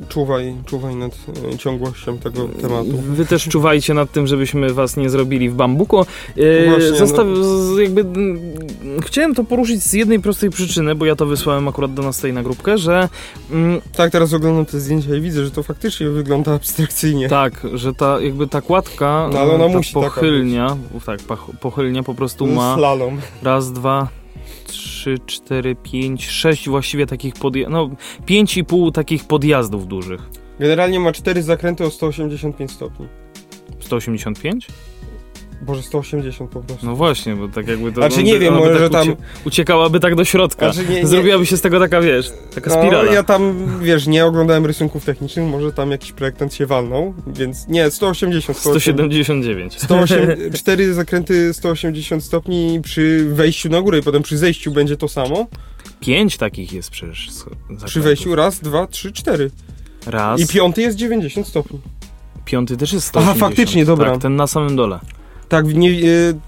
czuwaj, czuwaj nad e, ciągłością tego tematu. Wy też czuwajcie nad tym, żebyśmy was nie zrobili w bambuku. E, Właśnie, Zostaw, no. jakby, chciałem to poruszyć z jednej prostej przyczyny, bo ja to wysłałem akurat do nas tutaj na grupkę, że... Mm, tak, teraz oglądam te zdjęcia i widzę, że to faktycznie wygląda abstrakcyjnie. Tak, że ta jakby ta kładka, no, ale ona ta musi pochylnia, tak, pochylnia po prostu ma... Slalom. Raz, dwa, 3, 4, 5, 6 właściwie takich podjazdów, no 5,5 takich podjazdów dużych. Generalnie ma 4 zakręty o 185 stopni. 185? Boże, 180 po prostu. No właśnie, bo tak jakby to... Znaczy, no, nie wiem, może tak tam- ucie- Uciekałaby tak do środka. Znaczy, nie- nie- Zrobiłaby się z tego taka, wiesz, taka No, spirala. ja tam, wiesz, nie oglądałem rysunków technicznych, może tam jakiś projektant się walnął, więc nie, 180, 179. 108, cztery zakręty 180 stopni przy wejściu na górę i potem przy zejściu będzie to samo. Pięć takich jest przecież. z- Przy zakrętów. wejściu raz, dwa, trzy, cztery. Raz. I piąty jest 90 stopni. Piąty też jest Aha, 180. faktycznie, dobra. Tak, ten na samym dole. Tak, nie, e,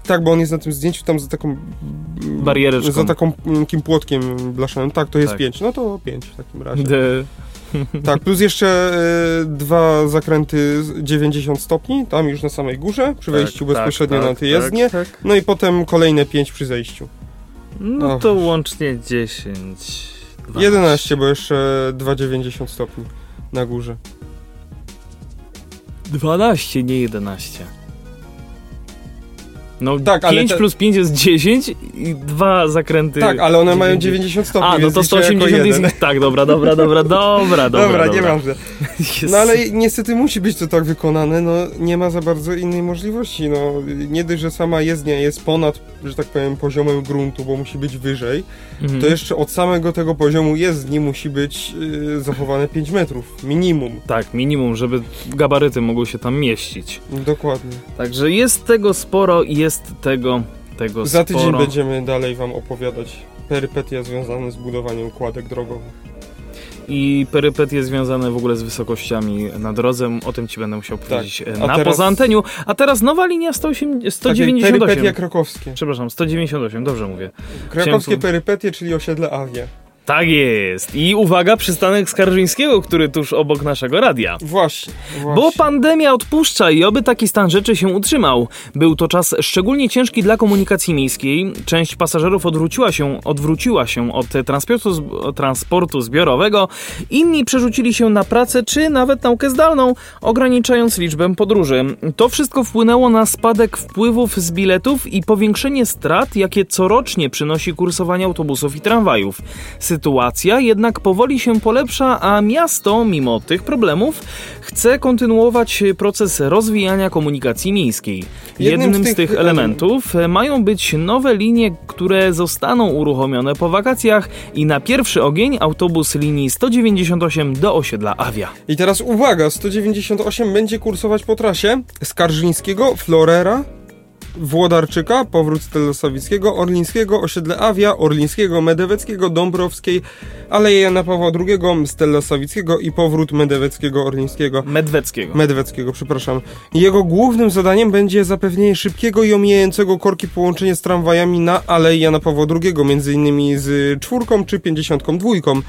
tak, bo on jest na tym zdjęciu tam za taką... mm, Bariereczką. Za taką mm, takim płotkiem blaszanym. Tak, to jest Tak. 5. No to 5 w takim razie. De... Tak, plus jeszcze e, dwa zakręty z 90 stopni, tam już na samej górze, przy wejściu tak, bezpośrednio tak, na tę jezdnię. Tak, tak. No i potem kolejne 5 przy zejściu. No Och. to łącznie 10. 12. 11, bo jeszcze 2,90 stopni na górze. 12, nie 11. No Tak, ale 5 te- plus 5 jest 10 i dwa zakręty. Tak, ale one mają 90. 90 stopni, A, no to liczę jako 180 jeden. jest... Tak, dobra, dobra, dobra, (laughs) dobra, dobra. Dobra, nieważne. (laughs) Jest- No ale niestety musi być to tak wykonane, no nie ma za bardzo innej możliwości, no nie dość, że sama jezdnia jest ponad, że tak powiem, poziomem gruntu, bo musi być wyżej, Mhm. to jeszcze od samego tego poziomu jezdni musi być y, zachowane 5 metrów, minimum. Tak, minimum, żeby gabaryty mogły się tam mieścić. Dokładnie. Także jest tego sporo i jest tego, tego Za sporo. tydzień będziemy dalej wam opowiadać perypetia związane z budowaniem kładek drogowych. I perypetie związane w ogóle z wysokościami na drodze, o tym ci będę musiał powiedzieć e, a na teraz- poza anteniu. A teraz nowa linia 108, Takie 198. perypetia krakowskie. Przepraszam, 198, dobrze mówię. Krakowskie Chciałem- perypetie, czyli osiedle Avia. Tak jest. I uwaga, przystanek Skarżyńskiego, który tuż obok naszego radia. Właśnie, właśnie. Bo pandemia odpuszcza i oby taki stan rzeczy się utrzymał. Był to czas szczególnie ciężki dla komunikacji miejskiej. Część pasażerów odwróciła się, odwróciła się od transportu, transportu zbiorowego. Inni przerzucili się na pracę czy nawet naukę zdalną, ograniczając liczbę podróży. To wszystko wpłynęło na spadek wpływów z biletów i powiększenie strat, jakie corocznie przynosi kursowanie autobusów i tramwajów. Sytuacja jednak powoli się polepsza, a miasto, mimo tych problemów, chce kontynuować proces rozwijania komunikacji miejskiej. Jednym Jednym, z z, tych tych elementów mają być nowe linie, które zostaną uruchomione po wakacjach i na pierwszy ogień autobus linii 198 do osiedla Avia. I teraz uwaga, 198 będzie kursować po trasie Skarżyńskiego, Florera, Włodarczyka, powrót Stelosowickiego, Orlińskiego, osiedle Awia, Orlińskiego, Medeweckiego, Dąbrowskiej, Aleje Jana Pawła II, Stelosowickiego i powrót Medeweckiego, Orlińskiego. Medweckiego. Medweckiego, przepraszam. Jego głównym zadaniem będzie zapewnienie szybkiego i omijającego korki połączenia z tramwajami na Alei Jana Pawła II, m.in. z czwórką czy pięćdziesiątką dwójką.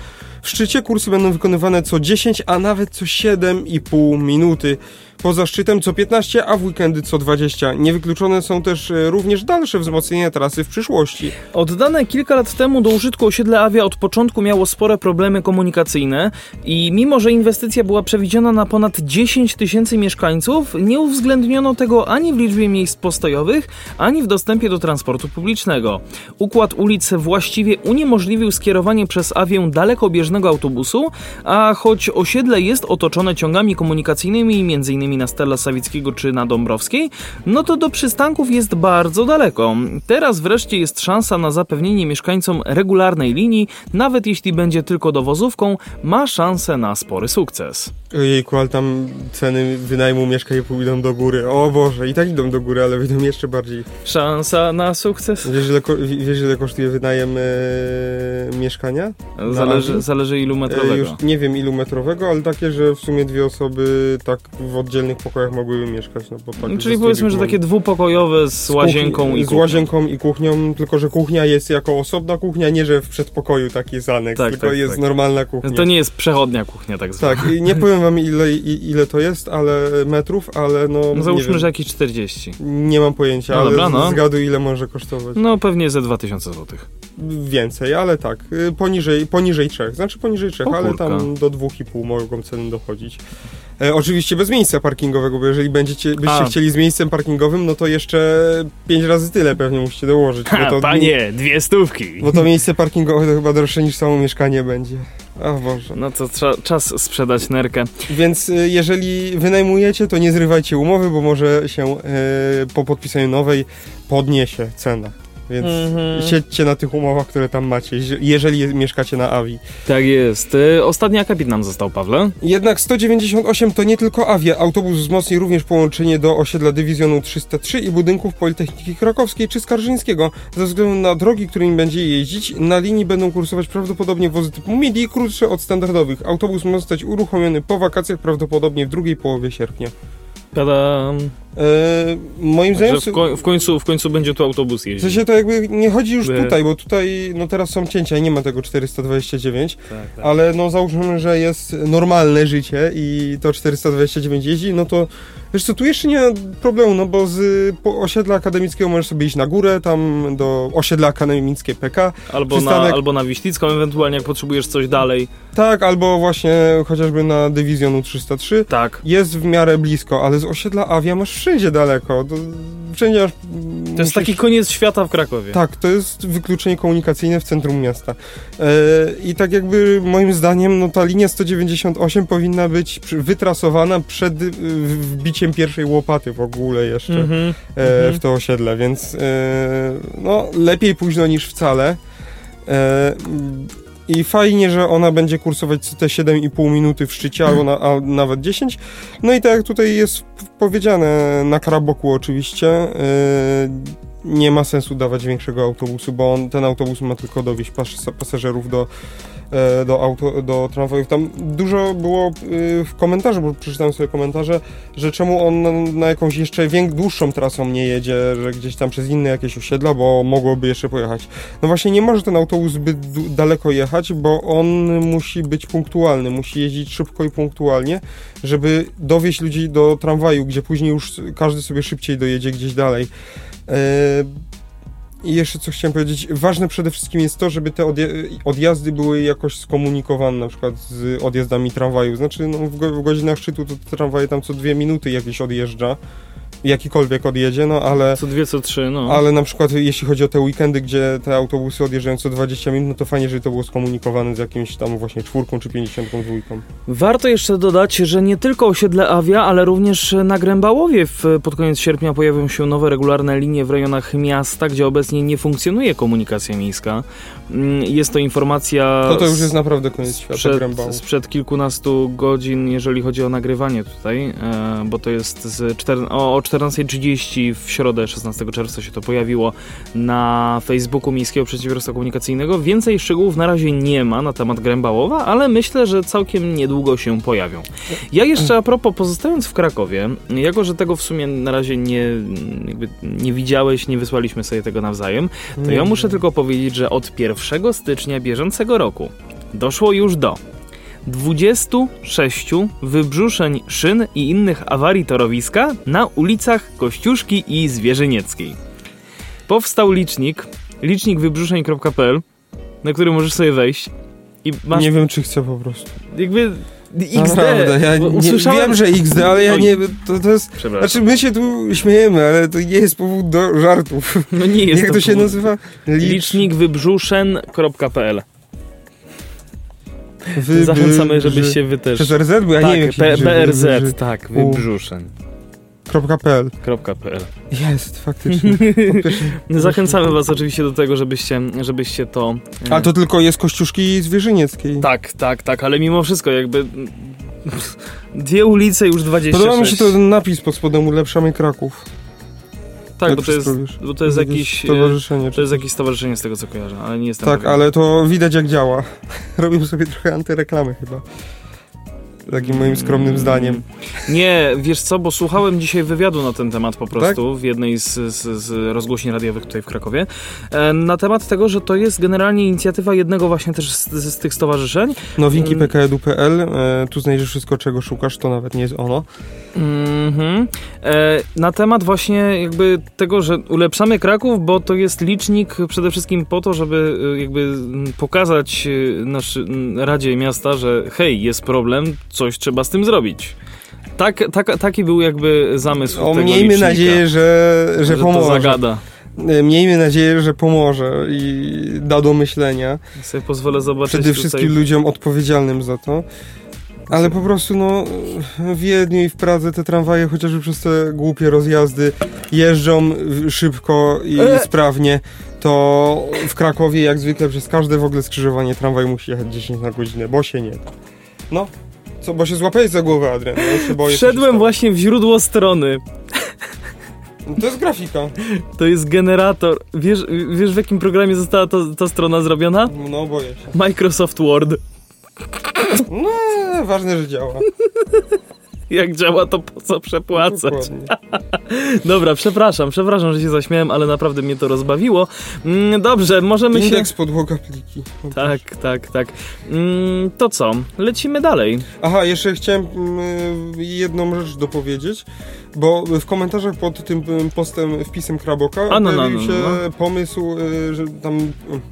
W szczycie kursy będą wykonywane co 10, a nawet co 7,5 minuty. Poza szczytem co 15, a w weekendy co 20. Niewykluczone są też e, również dalsze wzmocnienia trasy w przyszłości. Oddane kilka lat temu do użytku osiedle Avia od początku miało spore problemy komunikacyjne i mimo, że inwestycja była przewidziana na ponad 10 tysięcy mieszkańców, nie uwzględniono tego ani w liczbie miejsc postojowych, ani w dostępie do transportu publicznego. Układ ulic właściwie uniemożliwił skierowanie przez Avię dalekobieżnego autobusu, a choć osiedle jest otoczone ciągami komunikacyjnymi m.in. na Stella Sawickiego czy na Dąbrowskiej, no to do przystanków jest bardzo daleko. Teraz wreszcie jest szansa na zapewnienie mieszkańcom regularnej linii, nawet jeśli będzie tylko dowozówką, ma szansę na spory sukces. Ojejku, ale tam ceny wynajmu mieszkań pójdą do góry. O Boże, i tak idą do góry, ale wyjdą jeszcze bardziej. Szansa na sukces? Wiesz, ile, wiesz, ile kosztuje wynajem e, mieszkania? Zależy, zależy ilu E, metrowego. już nie wiem ilu metrowego, ale takie, że w sumie dwie osoby tak w oddzielnych pokojach mogłyby mieszkać. No, bo tak Czyli powiedzmy, że takie dwupokojowe z kuchni- łazienką i Z kuchnią. łazienką i kuchnią, tylko że kuchnia jest jako osobna kuchnia, nie że w przedpokoju taki aneks, Tak, tylko tak, jest tak. normalna kuchnia. To nie jest przechodnia kuchnia tak zwana. Tak, i nie powiem wam ile, ile to jest, ale metrów, ale no. No załóżmy, że jakieś 40. Nie mam pojęcia, No ale dobra, no. zgaduj ile może kosztować. No pewnie ze 2000 złotych. Więcej, ale tak, y, poniżej, poniżej trzech, znaczy poniżej trzech, O ale kurka. tam do dwóch i pół mogą ceny dochodzić. E, oczywiście bez miejsca parkingowego, bo jeżeli będziecie, byście A. chcieli z miejscem parkingowym, no to jeszcze pięć razy tyle pewnie musicie dołożyć. Ha, bo to, panie, dwie stówki. Bo to miejsce parkingowe to chyba droższe niż samo mieszkanie będzie. O Boże. No to trza, czas sprzedać nerkę. Więc y, jeżeli wynajmujecie, to nie zrywajcie umowy, bo może się y, po podpisaniu nowej podniesie cena. Więc Mhm. siedźcie na tych umowach, które tam macie, jeż- jeżeli mieszkacie na Avi. Tak jest. Y, Ostatni akapit nam został, Pawle. Jednak 198 to nie tylko Avia. Autobus wzmocni również połączenie do osiedla dywizjonu 303 i budynków Politechniki Krakowskiej czy Skarżyńskiego. Ze względu na drogi, którymi będzie jeździć, na linii będą kursować prawdopodobnie wozy typu MIDI, krótsze od standardowych. Autobus ma zostać uruchomiony po wakacjach, prawdopodobnie w drugiej połowie sierpnia. Tadam. Eee, moim zdaniem... W, koń- w, końcu, w końcu będzie tu autobus W jeździć. sensie to jakby nie chodzi już By- tutaj, bo tutaj no teraz są cięcia i nie ma tego 429, Tak, tak. ale no załóżmy, że jest normalne życie i to 429 jeździ, no to wiesz co, tu jeszcze nie ma problemu, no bo z osiedla akademickiego możesz sobie iść na górę, tam do osiedla akademickie PK, Albo na, przystanek- albo na Wiślicką, ewentualnie jak potrzebujesz coś dalej. tak, albo właśnie chociażby na dywizjonu 303. Tak. Jest w miarę blisko, ale z osiedla Avia masz wszędzie daleko. To, wszędzie masz, To jest taki koniec świata w Krakowie. Tak, to jest wykluczenie komunikacyjne w centrum miasta. E, I tak jakby moim zdaniem no ta linia 198 powinna być wytrasowana przed y, wbiciem pierwszej łopaty w ogóle jeszcze e, mhm. w to osiedle, więc e, no lepiej późno niż wcale. I fajnie, że ona będzie kursować te 7,5 minuty w szczycie, albo na, a nawet 10. No i tak jak tutaj jest powiedziane, na Karaboku oczywiście, e, nie ma sensu dawać większego autobusu, bo on, ten autobus ma tylko dowieść pas, pasażerów do, do, auto, do tramwajów. Tam dużo było e, w komentarzu, bo przeczytałem sobie komentarze, że czemu on na, jakąś jeszcze wiek, dłuższą trasą nie jedzie, że gdzieś tam przez inne jakieś osiedla, bo mogłoby jeszcze pojechać. No właśnie nie może ten autobus zbyt daleko jechać, bo on musi być punktualny, musi jeździć szybko i punktualnie, żeby dowieść ludzi do tramwaju, gdzie później już każdy sobie szybciej dojedzie gdzieś dalej. E, I jeszcze co chciałem powiedzieć, ważne przede wszystkim jest to, żeby te odjazdy były jakoś skomunikowane, na przykład z odjazdami tramwaju. Znaczy, no, w, w godzinach szczytu to tramwaje tam co dwie minuty jakieś odjeżdża, jakikolwiek odjedzie, no ale... Co dwie, co trzy, no. Ale na przykład jeśli chodzi o te weekendy, gdzie te autobusy odjeżdżają co 20 minut, no to fajnie, żeby to było skomunikowane z jakimś tam właśnie czwórką czy 52. Warto jeszcze dodać, że nie tylko osiedle Awia, ale również na Grębałowie pod koniec sierpnia pojawią się nowe regularne linie w rejonach miasta, gdzie obecnie nie funkcjonuje komunikacja miejska. Mm, Jest to informacja To to już jest naprawdę koniec świata sprzed, sprzed kilkunastu godzin, jeżeli chodzi o nagrywanie tutaj, e, bo to jest z czter, o, o 14.30 w środę 16 czerwca się to pojawiło na Facebooku Miejskiego Przedsiębiorstwa Komunikacyjnego. Więcej szczegółów na razie nie ma na temat Grębałowa, ale myślę, że całkiem niedługo się pojawią. Ja jeszcze a propos, pozostając w Krakowie, jako że tego w sumie na razie nie, nie widziałeś, nie wysłaliśmy sobie tego nawzajem, to ja muszę tylko powiedzieć, że od 1 stycznia bieżącego roku doszło już do 26 wybrzuszeń szyn i innych awarii torowiska na ulicach Kościuszki i Zwierzynieckiej. Powstał licznik, licznikwybrzuszeń.pl, na który możesz sobie wejść i masz Nie wiem, czy chcę po prostu. jakby XD. Naprawdę, ja nie, usłyszałem... wiem, że XD, ale ja nie... To, to jest... Znaczy, my się tu śmiejemy, ale to nie jest powód do żartów. no nie jest Jak to się powód. nazywa? Licznikwybrzuszeń.pl Wy- Zachęcamy, wy- żebyście wy też... Przez RZ, bo ja tak, nie wiem, jak się P- BRZ, wy- wy- tak, wybrzuszeń. .pl. .pl. Jest, faktycznie. (laughs) Zachęcamy was oczywiście do tego, żebyście, żebyście to... e, A to tylko jest Kościuszki Zwierzynieckiej. Tak, tak, tak, ale mimo wszystko jakby... (laughs) Dwie ulice już 26. Podoba mi się ten napis pod spodem Ulepszamy Kraków. Tak, bo to jest, bo to jest jakiś... e, Stowarzyszenie. To jest jakieś stowarzyszenie z tego co kojarzę, ale nie jestem Tak, pewien. ale to widać jak działa. (laughs) Robimy sobie trochę antyreklamy chyba. Takim moim skromnym Mm, zdaniem. Nie, wiesz co, bo słuchałem dzisiaj wywiadu na ten temat po prostu Tak? w jednej z, z, z rozgłośni radiowych tutaj w Krakowie e, na temat tego, że to jest generalnie inicjatywa jednego właśnie też z, z, z tych stowarzyszeń. Nowinki Mm. pkedu.pl. E, tu znajdziesz wszystko, czego szukasz. To nawet nie jest ono. Mhm. E, na temat właśnie jakby tego, że ulepszamy Kraków, bo to jest licznik przede wszystkim po to, żeby e, jakby pokazać e, nasz, mm, Radzie Miasta, że hej, jest problem, coś trzeba z tym zrobić. Tak, tak, taki był jakby zamysł O, tego miejmy licznika, nadzieję, że, że, że to pomoże. zagada. e, miejmy nadzieję, że pomoże i da do myślenia. Ja sobie pozwolę zobaczyć Przede wszystkim tutaj... ludziom odpowiedzialnym za to. Ale po prostu, no, w Wiedniu i w Pradze te tramwaje, chociażby przez te głupie rozjazdy, jeżdżą szybko i E. sprawnie, to w Krakowie, jak zwykle, przez każde w ogóle skrzyżowanie tramwaj musi jechać 10 na godzinę, bo się nie. No, co, bo się złapałeś za głowę, Adrian, no, ja się boję. Wszedłem właśnie w źródło strony. No, To jest grafika. To jest generator. Wiesz, wiesz w jakim programie została to, ta strona zrobiona? No, boję się. Microsoft Word. No, ważne, że działa. Jak działa, to po co przepłacać? (laughs) Dobra, przepraszam, przepraszam, że się zaśmiałem, ale naprawdę mnie to rozbawiło. Mm, Dobrze, możemy się... Indeks podłoga pliki. Tak, tak, tak. Mm, To co? Lecimy dalej. Aha, jeszcze chciałem mm, jedną rzecz dopowiedzieć, bo w komentarzach pod tym postem, wpisem Kraboka A, no, no, pojawił no, się pomysł, y, że tam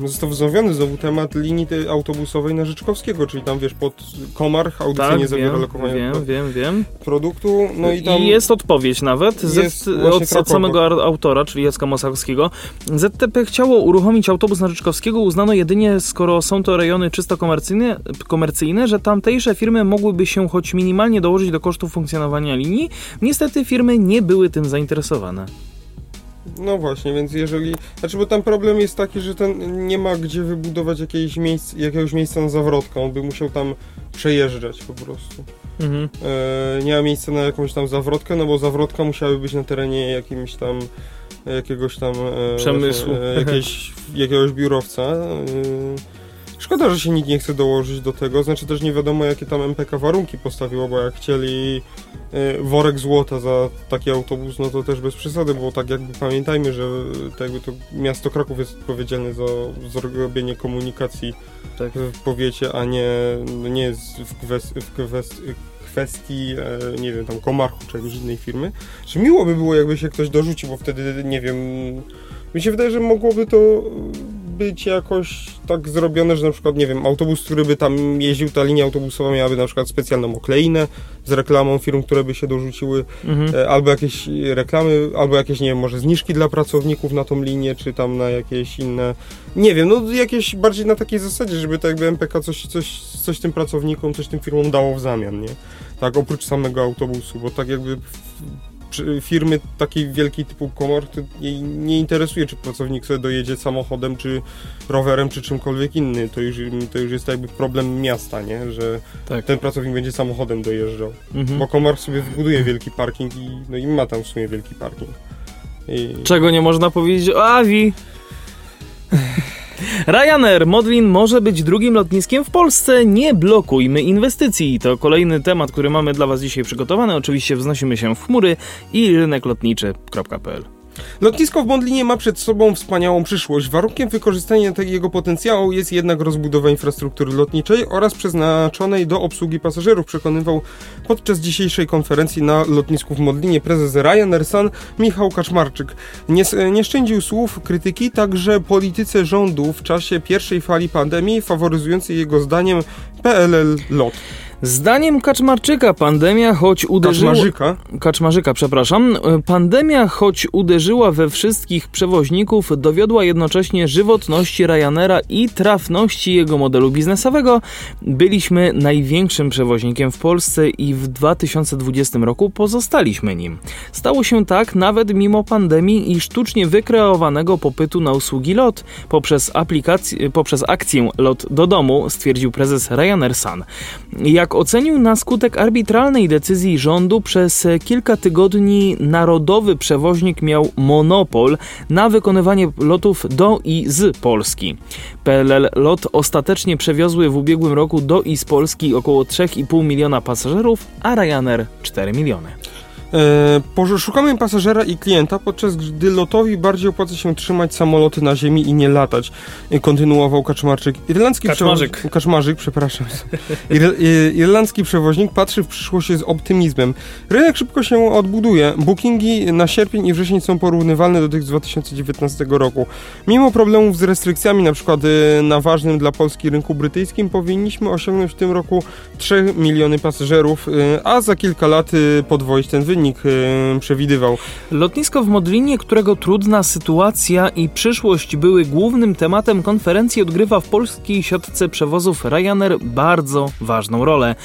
y, został wznowiony znowu temat linii autobusowej na Życzkowskiego, czyli tam wiesz, pod Komarch audycja Tak, nie zawiera wiem, lokowania wiem, wiem, wiem. produktu, no i tam... I jest odpowiedź nawet z, Jest od, właśnie od Krakowa. samego autora, czyli Jacka Mosakowskiego. ZTP chciało uruchomić autobus na Ryczkowskiego, uznano jedynie, skoro są to rejony czysto komercyjne, komercyjne, że tamtejsze firmy mogłyby się choć minimalnie dołożyć do kosztów funkcjonowania linii. Niestety firmy nie były tym zainteresowane. No właśnie, więc jeżeli... Znaczy, bo tam problem jest taki, że ten nie ma gdzie wybudować jakiejś miejsc, jakiegoś miejsca na zawrotkę, on by musiał tam przejeżdżać po prostu. Mhm. e, nie ma miejsca na jakąś tam zawrotkę, no bo zawrotka musiałaby być na terenie jakimś tam jakiegoś tam e, Przemysłu. E, jakieś, jakiegoś biurowca. E, szkoda, że się nikt nie chce dołożyć do tego, znaczy też nie wiadomo jakie tam MPK warunki postawiło, bo jak chcieli e, worek złota za taki autobus, no to też bez przesady, bo tak jakby pamiętajmy, że to jakby to miasto Kraków jest odpowiedzialne za zrobienie komunikacji Tak. w powiecie, a nie, no nie jest w, kwest, w kwest, kwestii, e, nie wiem, tam Komarchu czy jakiejś innej firmy. Że miło by było, jakby się ktoś dorzucił, bo wtedy, nie wiem, mi się wydaje, że mogłoby to być jakoś tak zrobione, że na przykład, nie wiem, autobus, który by tam jeździł, ta linia autobusowa miałaby na przykład specjalną okleinę z reklamą firm, które by się dorzuciły, Mhm. e, albo jakieś reklamy, albo jakieś, nie wiem, może zniżki dla pracowników na tą linię, czy tam na jakieś inne, nie wiem, no jakieś bardziej na takiej zasadzie, żeby tak jakby MPK coś, coś, coś tym pracownikom, coś tym firmom dało w zamian, nie? Tak, oprócz samego autobusu, bo tak jakby w- firmy takiej wielkiej typu Komor to jej nie interesuje, czy pracownik sobie dojedzie samochodem, czy rowerem, czy czymkolwiek innym. To już, to już jest jakby problem miasta, nie? Że Tak. ten pracownik będzie samochodem dojeżdżał. Mhm. Bo Komar sobie wybuduje wielki parking i, no i ma tam w sumie wielki parking. I... Czego nie można powiedzieć o Avi? Ryanair Modlin może być drugim lotniskiem w Polsce. Nie blokujmy inwestycji. To kolejny temat, który mamy dla Was dzisiaj przygotowany. Oczywiście wznosimy się w chmury i ryneklotniczy.pl. Lotnisko w Bondlinie ma przed sobą wspaniałą przyszłość. Warunkiem wykorzystania jego potencjału jest jednak rozbudowa infrastruktury lotniczej oraz przeznaczonej do obsługi pasażerów, przekonywał podczas dzisiejszej konferencji na lotnisku w Modlinie prezes Ryanair Sun Michał Kaczmarczyk. Nie, nie szczędził słów krytyki także polityce rządu w czasie pierwszej fali pandemii, faworyzującej jego zdaniem PLL LOT. Zdaniem Kaczmarczyka pandemia choć uderzyła... Kaczmarzyka. Kaczmarzyka, przepraszam. Pandemia, choć uderzyła we wszystkich przewoźników, dowiodła jednocześnie żywotności Ryanaira i trafności jego modelu biznesowego. Byliśmy największym przewoźnikiem w Polsce i w 2020 roku pozostaliśmy nim. Stało się tak nawet mimo pandemii i sztucznie wykreowanego popytu na usługi LOT poprzez, aplikację, poprzez akcję LOT do domu, stwierdził prezes Ryanair Sun. Jak ocenił na skutek arbitralnej decyzji rządu, przez kilka tygodni narodowy przewoźnik miał monopol na wykonywanie lotów do i z Polski. PLL LOT ostatecznie przewiozły w ubiegłym roku do i z Polski około 3,5 miliona pasażerów, a Ryanair 4 miliony. E, poże- szukamy pasażera i klienta, podczas gdy lotowi bardziej opłaca się trzymać samoloty na ziemi i nie latać, e, kontynuował Kaczmarczyk. Irlandzki Kaczmarzyk. przewoź- Kaczmarzyk, przepraszam. Ir e, irlandzki przewoźnik patrzy w przyszłość z optymizmem. Rynek szybko się odbuduje. Bookingi na sierpień i wrzesień są porównywalne do tych z 2019 roku. Mimo problemów z restrykcjami, na przykład e, na ważnym dla Polski rynku brytyjskim, powinniśmy osiągnąć w tym roku 3 miliony pasażerów, e, a za kilka lat e, podwoić ten wynik. E, przewidywał. Lotnisko w Modlinie, którego trudna sytuacja i przyszłość były głównym tematem konferencji, odgrywa w polskiej siatce przewozów Ryanair bardzo ważną rolę.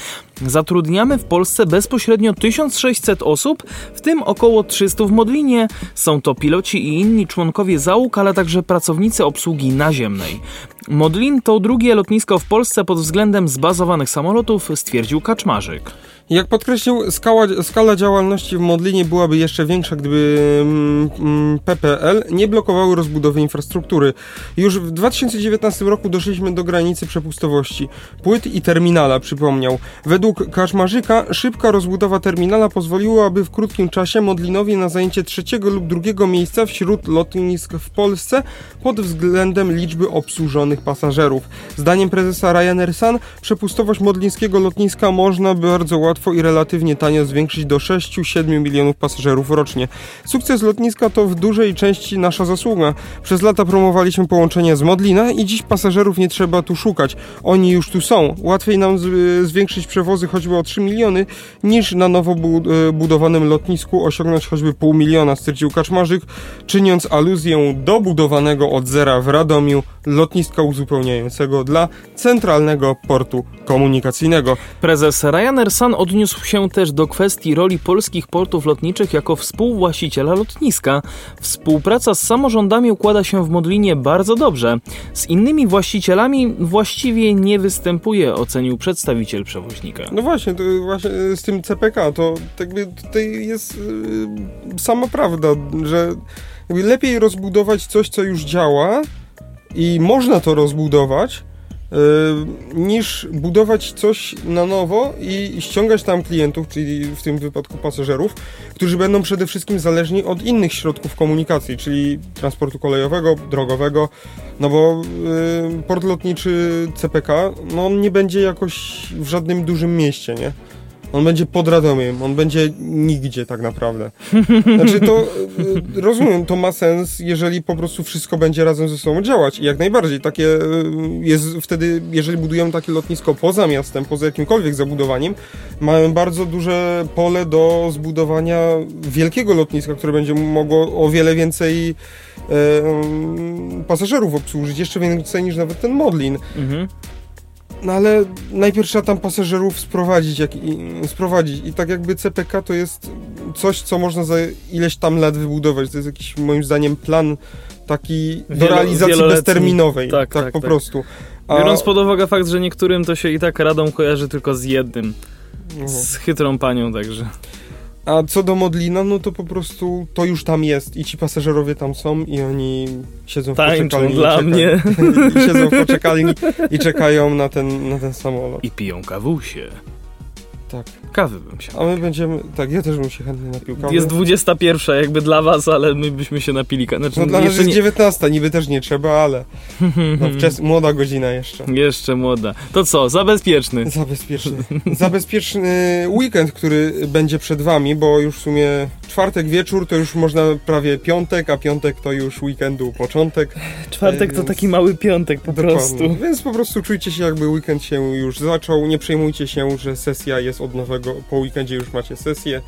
Zatrudniamy w Polsce bezpośrednio 1600 osób, w tym około 300 w Modlinie. Są to piloci i inni członkowie załóg, ale także pracownicy obsługi naziemnej. Modlin to drugie lotnisko w Polsce pod względem zbazowanych samolotów, stwierdził Kaczmarzyk. Jak podkreślił, skala, skala działalności w Modlinie byłaby jeszcze większa, gdyby mm, mm, PPL nie blokowały rozbudowy infrastruktury. Już w 2019 roku doszliśmy do granicy przepustowości. Płyt i terminala, przypomniał. Według Kaczmarzyka szybka rozbudowa terminala pozwoliłaby w krótkim czasie Modlinowi na zajęcie trzeciego lub drugiego miejsca wśród lotnisk w Polsce pod względem liczby obsłużonych pasażerów. Zdaniem prezesa Ryanair Sun przepustowość modlińskiego lotniska można bardzo łatwo łatwo i relatywnie tanio zwiększyć do 6-7 milionów pasażerów rocznie. Sukces lotniska to w dużej części nasza zasługa. Przez lata promowaliśmy połączenie z Modlina i dziś pasażerów nie trzeba tu szukać. Oni już tu są. Łatwiej nam zwiększyć przewozy choćby o 3 miliony, niż na nowo e, budowanym lotnisku osiągnąć choćby pół miliona, stwierdził Kaczmarzyk, czyniąc aluzję do budowanego od zera w Radomiu lotniska uzupełniającego dla Centralnego Portu Komunikacyjnego. Prezes Ryanair Sun odniósł się też do kwestii roli polskich portów lotniczych jako współwłaściciela lotniska. Współpraca z samorządami układa się w Modlinie bardzo dobrze. Z innymi właścicielami właściwie nie występuje, ocenił przedstawiciel przewoźnika. No właśnie, właśnie z tym CPK to jakby tutaj jest yy, sama prawda, że lepiej rozbudować coś, co już działa i można to rozbudować, niż budować coś na nowo i ściągać tam klientów, czyli w tym wypadku pasażerów, którzy będą przede wszystkim zależni od innych środków komunikacji, czyli transportu kolejowego, drogowego, no bo yy, port lotniczy CPK, no on nie będzie jakoś w żadnym dużym mieście, nie? On będzie pod Radomiem, on będzie nigdzie tak naprawdę. (laughs) Znaczy to, y, rozumiem, to ma sens, jeżeli po prostu wszystko będzie razem ze sobą działać i jak najbardziej. Takie y, jest wtedy, jeżeli budujemy takie lotnisko poza miastem, poza jakimkolwiek zabudowaniem, mamy bardzo duże pole do zbudowania wielkiego lotniska, które będzie mogło o wiele więcej e, pasażerów obsłużyć, jeszcze więcej niż nawet ten Modlin. Mhm. No ale najpierw trzeba tam pasażerów sprowadzić, jak, i, sprowadzić. I tak jakby CPK to jest coś, co można za ileś tam lat wybudować. To jest jakiś moim zdaniem plan taki do Wielo, realizacji bezterminowej. Tak, tak, tak po tak. prostu. A... Biorąc pod uwagę fakt, że niektórym to się i tak radą kojarzy tylko z jednym. No. Z chytrą panią także. A co do Modlina, no to po prostu to już tam jest i ci pasażerowie tam są i oni siedzą w Tańczą poczekalni. dla czeka, mnie. (laughs) I siedzą w poczekalni i czekają na ten, na ten samolot. I piją kawusie. Tak. Kawy bym się A my będziemy, tak, ja też bym się chętnie napił kawy. Jest 21 jakby dla was, ale my byśmy się napili Znaczy, no dla nas jest nie... 19, niby też nie trzeba, ale (laughs) no, wczes... młoda godzina jeszcze. Jeszcze młoda. To co, zabezpieczny. Zabezpieczny. Zabezpieczny weekend, który będzie przed wami, bo już w sumie czwartek wieczór to już można prawie piątek, a piątek to już weekendu początek. Czwartek więc... to taki mały piątek po Dokładnie. prostu. Więc po prostu czujcie się jakby weekend się już zaczął, nie przejmujcie się, że sesja jest od nowego po weekendzie już macie sesję,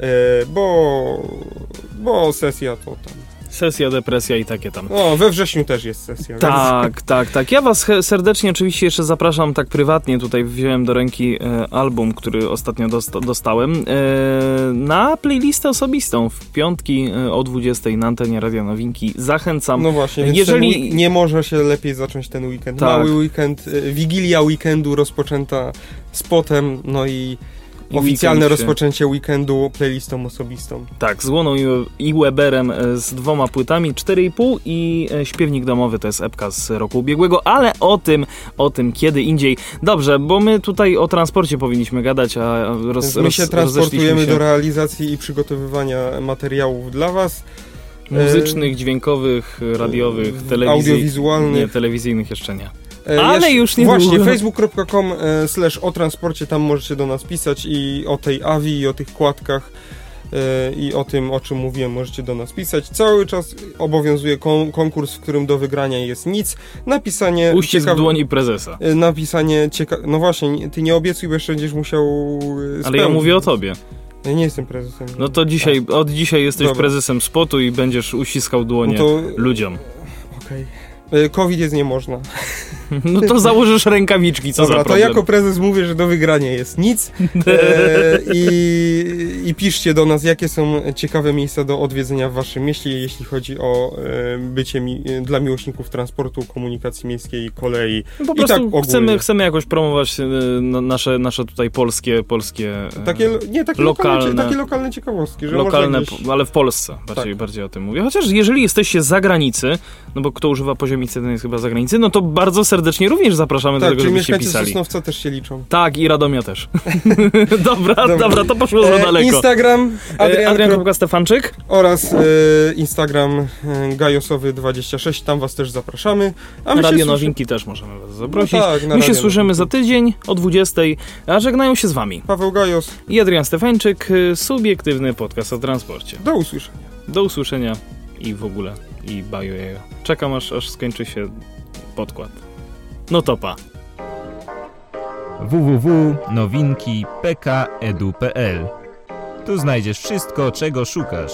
e, bo, bo sesja to tam Sesja, depresja i takie tam. O, we wrześniu też jest sesja. Tak, więc... tak, tak. Ja was serdecznie oczywiście jeszcze zapraszam tak prywatnie. Tutaj wziąłem do ręki e, album, który ostatnio dosta dostałem, e, na playlistę osobistą w piątki e, o 20 na antenie Radio Nowinki. Zachęcam. No właśnie, jeżeli nie może się lepiej zacząć ten weekend. Tak. Mały weekend, e, wigilia weekendu rozpoczęta spotem, no i Oficjalne rozpoczęcie weekendu playlistą osobistą. Tak, z Łoną i Weberem e, z dwoma płytami, 4,5 i e, Śpiewnik Domowy to jest epka z roku ubiegłego, ale o tym, o tym kiedy indziej. Dobrze, bo my tutaj o transporcie powinniśmy gadać, a roz, My się transportujemy się. do realizacji i przygotowywania materiałów dla was. Muzycznych, dźwiękowych, radiowych, audiowizualnych. Nie, telewizyjnych jeszcze nie. E, Ale już nie Właśnie, facebook.com e, slash o transporcie, tam możecie do nas pisać i o tej AWI, i o tych kładkach e, i o tym, o czym mówiłem, możecie do nas pisać. Cały czas obowiązuje kon konkurs, w którym do wygrania jest nic. Napisanie... Uścisk ciekaw... dłoni prezesa. Napisanie ciekawe... No właśnie, ty nie obiecuj, bo jeszcze będziesz musiał... Ale ja mówię o tobie. Ja nie jestem prezesem. No to dzisiaj, od dzisiaj jesteś Dobra. prezesem spotu i będziesz uściskał dłonie No to ludziom. okej. E, COVID jest nie można. (laughs) No to założysz rękawiczki, co Dobra, za to problem. jako prezes mówię, że do wygrania jest nic. E, i, I piszcie do nas, jakie są ciekawe miejsca do odwiedzenia w waszym mieście, jeśli chodzi o e, bycie mi, e, dla miłośników transportu, komunikacji miejskiej, kolei. No po I prostu tak ogólnie. chcemy, chcemy jakoś promować e, na- nasze, nasze tutaj polskie, polskie e, Takie, nie, takie lokalne, lokalne- takie lokalne ciekawostki, że lokalne, gdzieś... ale w Polsce bardziej, Tak. bardziej o tym mówię. Chociaż jeżeli jesteście z zagranicy, no bo kto używa poziomicy, ten jest chyba z zagranicy, no to bardzo serdecznie również zapraszamy do Tak, tego, czyli żebyście pisali. Sosnowca też się liczą. Tak, i Radomia też. (laughs) dobra, Dobra. dobra, to poszło za E, daleko. Instagram Adrian, Adrian, Adrian Stefanczyk. oraz e, Instagram e, gajosowy26, tam was też zapraszamy. A my Radio Nowinki też możemy was zaprosić. No tak, My się słyszymy za tydzień o 20, a żegnają się z wami Paweł Gajos, i Adrian Stefańczyk, y, subiektywny podcast o transporcie. do usłyszenia. Do usłyszenia i w ogóle, i baju jego. Czekam aż, aż skończy się podkład. No topa. www.nowinki.pkedu.pl Tu znajdziesz wszystko, czego szukasz.